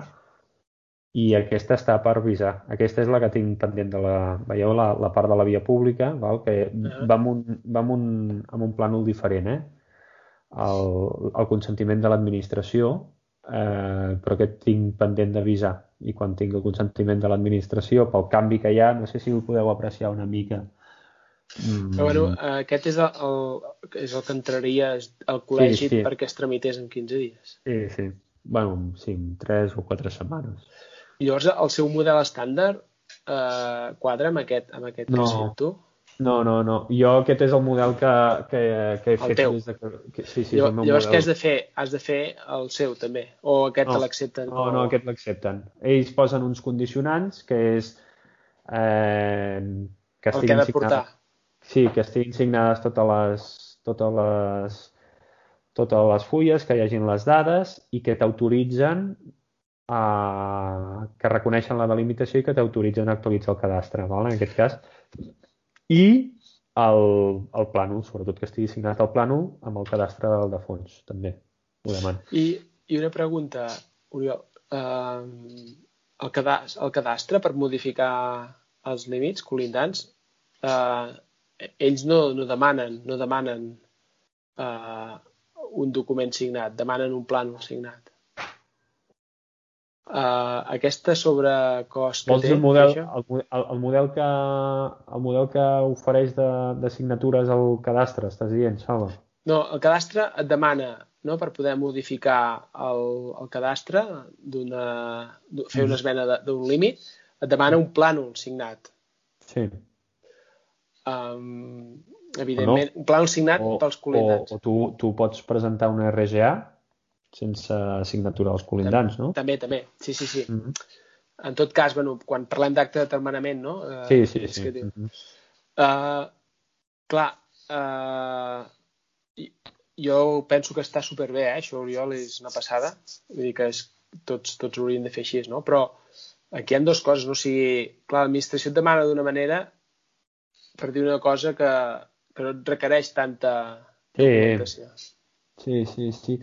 i aquesta està per visar. Aquesta és la que tinc pendent de la... Veieu la, la part de la via pública, val? que va, amb un, va amb, un, amb un plànol diferent, eh? El, el consentiment de l'administració, eh, però aquest tinc pendent d'avisar. I quan tinc el consentiment de l'administració pel canvi que hi ha, no sé si ho podeu apreciar una mica, Mm. Però bueno, aquest és el, el, és el que entraria al col·legi sí, sí. perquè es tramités en 15 dies. Sí, sí. bueno, sí, en 3 o 4 setmanes. I llavors el seu model estàndard eh, quadra amb aquest, amb aquest no. que tu? No, no, no. Jo aquest és el model que, que, que he el fet. Teu. Des de que, que, sí, sí, llavors, llavors què has de fer? Has de fer el seu també? O aquest no, l'accepten? No, no, aquest l'accepten. Ells posen uns condicionants que és eh, que el que ha de portar. Sí, que estiguin signades totes les, totes les, totes les fulles, que hi hagin les dades i que t'autoritzen a, que reconeixen la delimitació i que t'autoritzen a actualitzar el cadastre, val? en aquest cas. I el, el plànol, sobretot que estigui signat el plànol amb el cadastre del de fons, també ho demano. I, i una pregunta, Oriol. Uh, el, cadastre, el cadastre per modificar els límits colindants uh, ells no, no demanen, no demanen uh, un document signat, demanen un plànol signat. Uh, aquesta sobrecost que Vols té, el model, el, el, el, model que, el model que ofereix de, de signatures al cadastre, estàs dient, Salva? No, el cadastre et demana no, per poder modificar el, el cadastre, d'una fer una mm. esmena d'un límit, et demana un plànol signat. Sí. Um, evidentment, no? un plànol signat o, pels col·lindants. O, o tu, tu pots presentar una RGA sense signatura dels col·lindants, no? També, també. Sí, sí, sí. Mm -hmm. En tot cas, bueno, quan parlem d'acte de determinament, no? Uh, sí, sí, sí. Que mm -hmm. uh, clar, uh, jo penso que està superbé, eh? Això, Oriol, és una passada. Vull dir que és, tots, tots ho hauríem de fer així, no? Però aquí hi ha dues coses, no? O sigui, clar, l'administració et demana d'una manera per dir una cosa que, que no et requereix tanta documentació. Sí, sí, sí.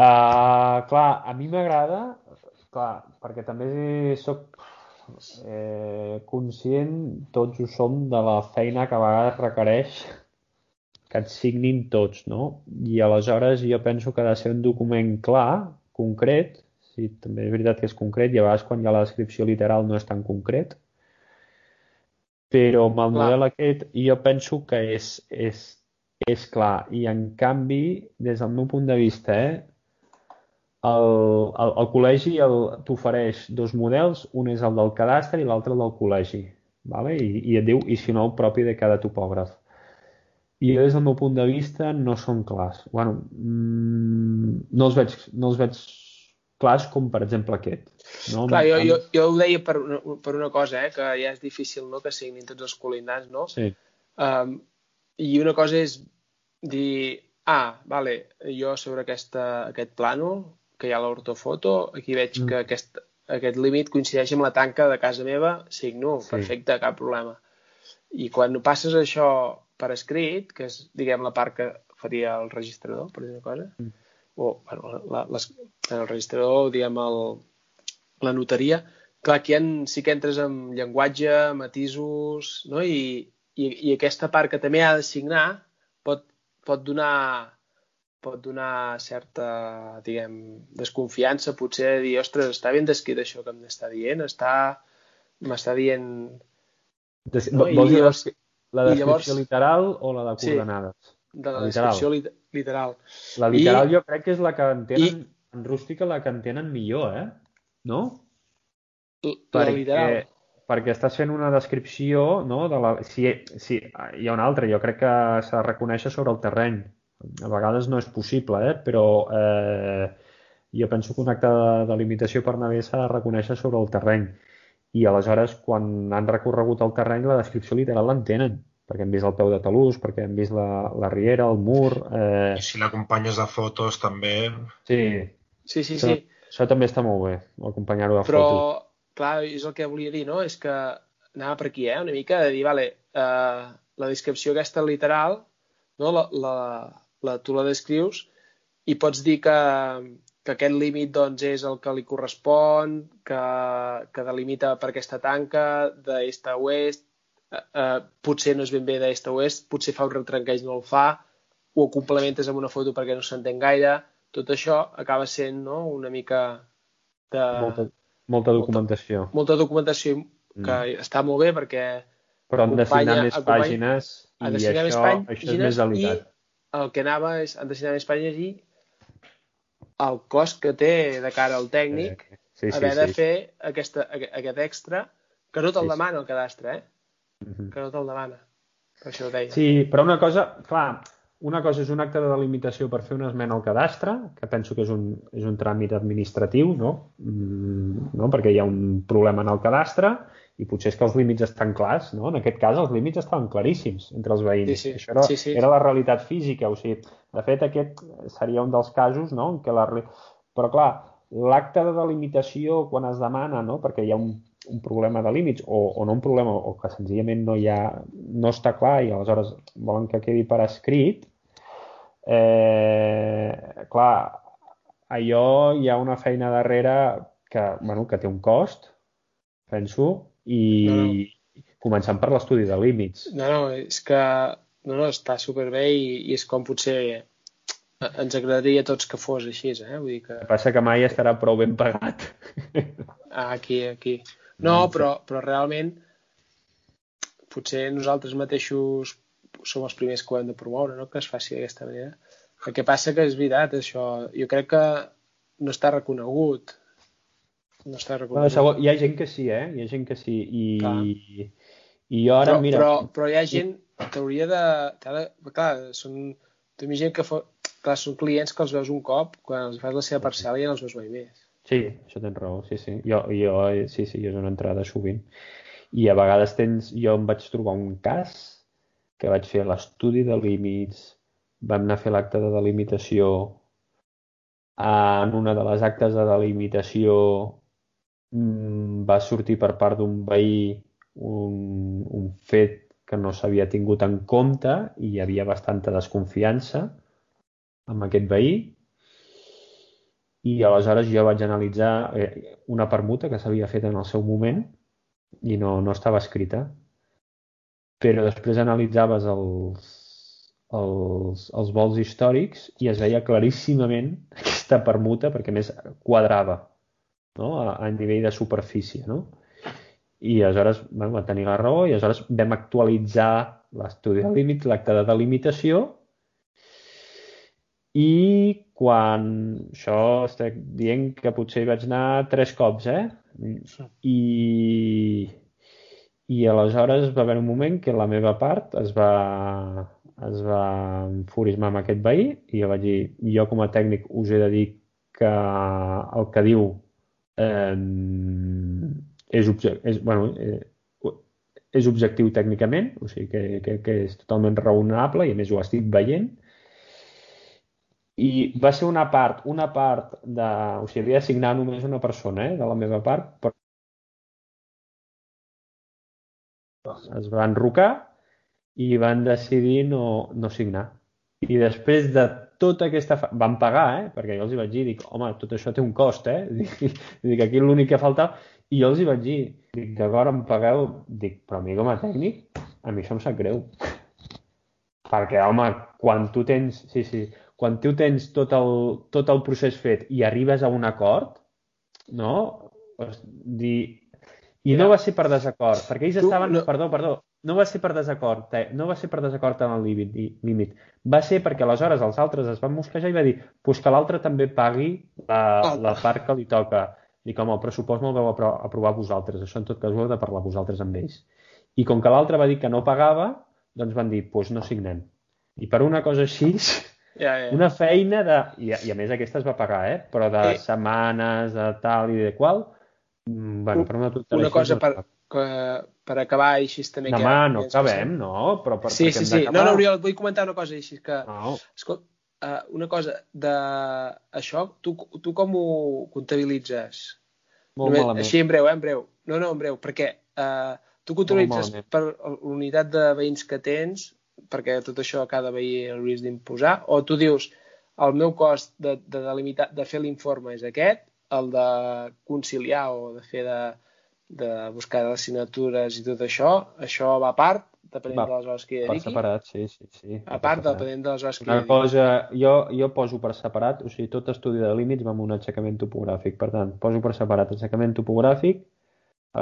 Uh, clar, a mi m'agrada, clar, perquè també sóc eh, conscient, tots ho som, de la feina que a vegades requereix que et signin tots, no? I aleshores jo penso que ha de ser un document clar, concret, sigui, també és veritat que és concret i a vegades quan hi ha la descripció literal no és tan concret. Però amb el Clar. model aquest jo penso que és, és, és clar. I en canvi, des del meu punt de vista, eh, el, el, el col·legi t'ofereix dos models, un és el del cadastre i l'altre el del col·legi. Vale? I, I et diu, i si no, el propi de cada topògraf. I jo, des del meu punt de vista, no són clars. Bueno, mm, no, els veig, no els veig clars com, per exemple, aquest. No? Clar, jo, jo, jo ho deia per una, per una cosa, eh, que ja és difícil no, que signin tots els colindants, no? Sí, Um, I una cosa és dir, ah, vale, jo sobre aquesta, aquest plànol, que hi ha l'ortofoto, aquí veig Mm. que aquest, aquest límit coincideix amb la tanca de casa meva, signo, Sí. perfecte, cap problema. I quan passes això per escrit, que és, diguem, la part que faria el registrador, per dir una cosa, Mm. O, bueno, la, les, el registrador, diguem, el, la notaria, clar, aquí en, sí que entres en llenguatge, matisos, no? I, i, i aquesta part que també ha de signar pot, pot donar pot donar certa, diguem, desconfiança, potser de dir, ostres, està ben descrit això que em està dient, està, m'està dient... Des, No, vols dir la, la descripció llavors- literal o la de Sí. coordenades? de la La literal. descripció lit literal. La literal I- jo crec que és la que entenen, en rústica la que entenen millor, eh? No? La literal. perquè estàs fent una descripció, no? De la, si, si, hi ha una altra, jo crec que s'ha de reconèixer sobre el terreny. A vegades no és possible, eh? però eh, jo penso que un acte de delimitació per naver s'ha de reconèixer sobre el terreny. I aleshores, quan han recorregut el terreny, la descripció literal l'entenen, perquè han vist el peu de talús, perquè han vist la, la riera, el mur... Eh, I si l'acompanyes de fotos també... sí, Sí, sí, això, sí. això també està molt bé, acompanyar-ho de Però, fotos. clar, és el que volia dir, no? És que anava per aquí, eh? Una mica de dir, vale, eh, la descripció aquesta literal, no? La, la, la, tu la descrius i pots dir que, que aquest límit doncs, és el que li correspon, que, que delimita per aquesta tanca d'est a oest, eh, eh, potser no és ben bé d'est a oest, potser fa un retrenqueig no el fa, ho complementes amb una foto perquè no s'entén gaire, tot això acaba sent no, una mica de Molta, molta documentació. molta documentació que Mm. està molt bé perquè Però han de signar més acompanya- pàgines i de signar més això, pàgines això és més delicat. i el que anava és han de signar més pàgines i el cost que té de cara al tècnic sí, sí, haver sí. de fer aquesta, aqu- aquest extra que no te'l Sí, sí. demana el cadastre, eh? Mhm. Que no te'l demana. Per això ho deia. Sí, però una cosa, clar, una cosa és un acte de delimitació per fer una esmena al cadastre, que penso que és un, és un tràmit administratiu, no? Mm, no? Perquè hi ha un problema en el cadastre i potser és que els límits estan clars, no? En aquest cas els límits estaven claríssims entre els veïns. Sí, sí. Això era, Sí, sí. era la realitat física, o sigui, de fet aquest seria un dels casos, no? En què la... Però clar, l'acte de delimitació quan es demana, no? Perquè hi ha un, un problema de límits o, o no un problema, o que senzillament no hi ha, no està clar i aleshores volen que quedi per escrit, eh, clar, allò hi ha una feina darrere que, bueno, que té un cost, penso, i començant per l'estudi de límits. No, no, és que no, no, està superbé i, i és com potser ens agradaria a tots que fos així, eh? Vull dir que El que passa que mai estarà prou ben pagat. Ah, aquí, aquí. No, però, però realment potser nosaltres mateixos som els primers que ho hem de promoure, no? que es faci d'aquesta manera. El que passa que és veritat, això. Jo crec que no està reconegut. No està reconegut. segon, hi ha gent que sí, eh? Hi ha gent que sí. I, Clar. i jo ara, però, mira... però, però hi ha gent que hauria de... de clar, són... Tu imagina que fo... clar, són clients que els veus un cop, quan els fas la seva parcel·la ja no els veus mai més. Sí, això tens raó, sí, sí. Jo, jo, sí, sí, jo és una entrada sovint. I a vegades tens... Jo em vaig trobar un cas que vaig fer l'estudi de límits, vam anar a fer l'acte de delimitació, en una de les actes de delimitació mm, va sortir per part d'un veí un, un fet que no s'havia tingut en compte i hi havia bastanta desconfiança amb aquest veí i aleshores jo vaig analitzar eh, una permuta que s'havia fet en el seu moment i no, no estava escrita. Però després analitzaves els, els, els vols històrics i es veia claríssimament *laughs* aquesta permuta perquè més quadrava. no? a, a nivell de superfície. No? I aleshores bueno, va tenir la raó i aleshores vam actualitzar l'estudi de límits, l'acte de delimitació i quan això estic dient que potser hi vaig anar tres cops, eh? I, i aleshores va haver un moment que la meva part es va, es va enfurismar amb aquest veí i jo vaig dir, jo com a tècnic us he de dir que el que diu eh, és, és, bueno, eh, és objectiu tècnicament, o sigui que, que, que és totalment raonable i a més ho estic veient. I va ser una part, una part de... O sigui, havia de signar només una persona eh, de la meva part, però es va enrocar i van decidir no, no signar. I després de tota aquesta... Fa... Van pagar, eh? Perquè jo els hi vaig dir, dic, home, tot això té un cost, eh? *laughs* Dic, dic aquí l'únic que falta... I jo els hi vaig dir, dic, d'acord, em pagueu... Dic, però a mi com a tècnic, a mi això em sap greu. Perquè, home, quan tu tens... Sí, sí. Quan tu tens tot el, tot el procés fet i arribes a un acord, no? Dir... I no va ser per desacord, perquè ells estaven... No... Perdó, perdó no va ser per desacord, eh? no va ser per desacord en el límit, límit. Va ser perquè aleshores els altres es van mosquejar i va dir pues que l'altre també pagui la, oh. la part que li toca. I com el pressupost me'l vau aprovar vosaltres. Això en tot cas ho heu de parlar vosaltres amb ells. I com que l'altre va dir que no pagava, doncs van dir, doncs no signem. I per una cosa així, *laughs* ja, ja. una feina de... I, I a més aquesta es va pagar, eh? Però de sí. setmanes, de tal i de qual... Mm, bueno, per una una cosa per, que, per acabar així també... No, home, no acabem, no? Però per, sí, sí, sí. No, no, Oriol, vull comentar una cosa així, que... No. Escolta, uh, una cosa, de això, tu, tu com ho comptabilitzes? Molt Només, malament. Així en breu, eh, en breu. No, no, en breu, perquè uh, tu comptabilitzes per l'unitat de veïns que tens, perquè tot això a cada veí hauries d'imposar, o tu dius el meu cost de, de, delimitar, de fer l'informe és aquest, el de conciliar o de fer de, de buscar les signatures i tot això, això va a part, depenent va, de les hores que hi dediqui? Per separat, sí, sí. sí a part, depenent de les hores que Una cosa, jo, jo poso per separat, o sigui, tot estudi de límits va amb un aixecament topogràfic. Per tant, poso per separat aixecament topogràfic,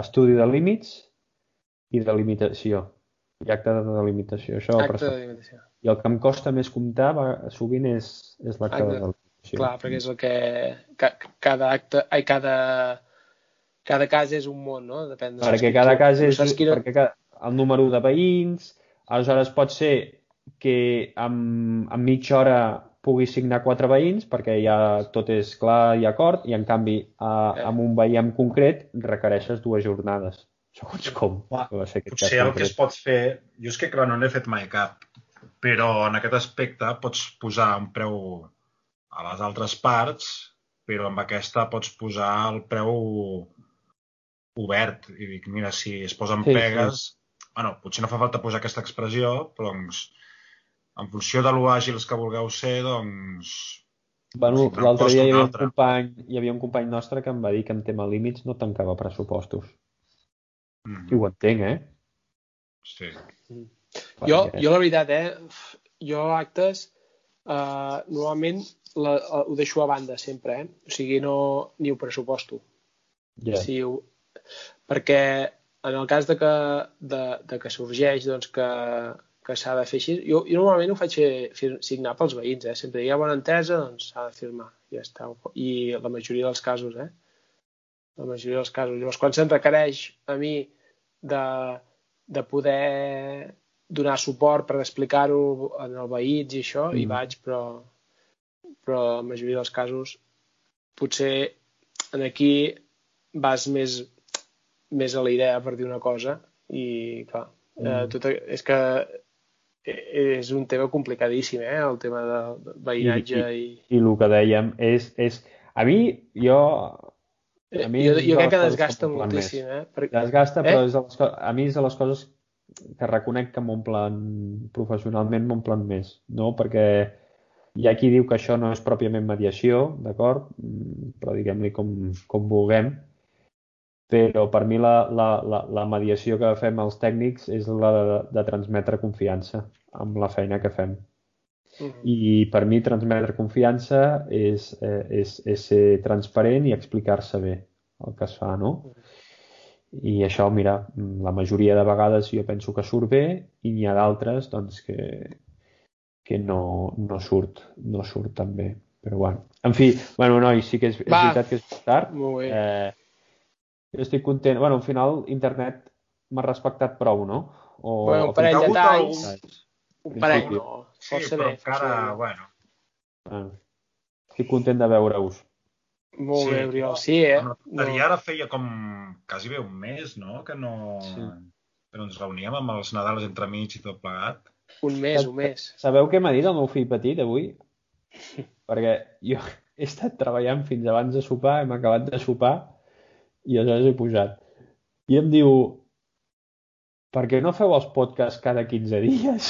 estudi de límits i delimitació. I acte de delimitació. Això acte de delimitació. I el que em costa més comptar va, sovint és, és l'acte de delimitació. Clar, perquè és el que cada acte, ai, cada cada cas és un món, no? Depèn de perquè cada cas és... Quina... Perquè cada, el número de veïns, aleshores pot ser que en, en mitja hora pugui signar quatre veïns perquè ja tot és clar i acord i en canvi a, eh. amb un veí en concret requereixes dues jornades segons com Va, ser aquest potser el que es pot fer jo és que clar no n'he fet mai cap però en aquest aspecte pots posar un preu a les altres parts però amb aquesta pots posar el preu obert i dic, mira, si es posen sí, pegues, sí. bueno, potser no fa falta posar aquesta expressió, però doncs, en funció de lo àgils que vulgueu ser, doncs... Bueno, l'altre dia hi havia, un company, hi havia un company nostre que em va dir que en tema límits no tancava pressupostos. Mm -hmm. I ho entenc, eh? Sí. Mm. Jo, jo la veritat, eh? Jo actes, uh, normalment la, uh, ho deixo a banda sempre, eh? O sigui, no ni ho pressuposto. Yeah. Si ho, perquè en el cas de que, de, de que sorgeix doncs, que, que s'ha de fer així, jo, jo normalment ho faig fer, signar pels veïns, eh? sempre hi ha bona entesa, doncs s'ha de firmar, ja està. I la majoria dels casos, eh? La majoria dels casos. Llavors, quan se'n requereix a mi de, de poder donar suport per explicar-ho en el veïns i això, mm. hi vaig, però, però la majoria dels casos potser en aquí vas més més a la idea per dir una cosa i clar, eh, mm. eh, tot, és que és un tema complicadíssim, eh, el tema de veïnatge i, i... I, i el que dèiem és, és... A mi, jo... A mi jo, jo crec que desgasta moltíssim, més. eh? Perquè... Desgasta, però eh? és de les, a mi és de les coses que reconec que m'omplen professionalment m'omplen més, no? Perquè hi ha qui diu que això no és pròpiament mediació, d'acord? Mm, però diguem-li com, com vulguem, però per mi la, la, la, la mediació que fem els tècnics és la de, de transmetre confiança amb la feina que fem. Uh. -huh. I per mi transmetre confiança és, eh, és, és ser transparent i explicar-se bé. el que es fa, no? I això, mira, la majoria de vegades jo penso que surt bé i n'hi ha d'altres doncs, que, que no, no, surt, no surt tan bé. Però bueno, en fi, bueno, noi, sí que és, és Va. veritat que és tard. Molt bé. Eh, jo estic content. Bueno, al final internet m'ha respectat prou, no? O, Bueno, un parell de talls, un parell no, Sí, força però bé. encara, força bé. bueno, Bueno, estic content de veure-us. Molt Sí. bé, Oriol. Sí, eh? no. No. ara feia com quasi bé un mes, no?, que no... Sí. No ens reuníem amb els Nadals entremig i tot plegat. Un mes, un mes. Sabeu què m'ha dit el meu fill petit avui? Perquè jo he estat treballant fins abans de sopar, hem acabat de sopar i aleshores he pujat. I em diu, per què no feu els podcasts cada 15 dies?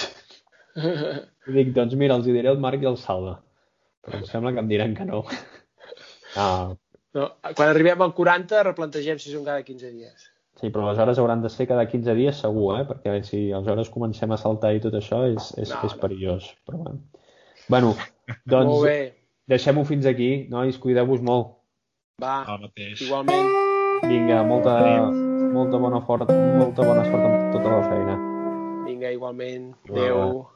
*laughs* I dic, doncs mira, els hi diré el Marc i el Salva. Però em sembla que em diran que no. *laughs* Ah, No, quan arribem al 40 replantegem si són cada 15 dies. sí, però les hores hauran de ser cada 15 dies segur, eh? Perquè si aleshores comencem a saltar i tot això és, és, No, és no. perillós. Però bueno. bueno, doncs deixem-ho fins aquí, nois, cuideu-vos molt. Va, igualment. Vinga, molta, molta bona fort, molta bona sort amb tota la feina. Vinga, igualment. Va. Adéu.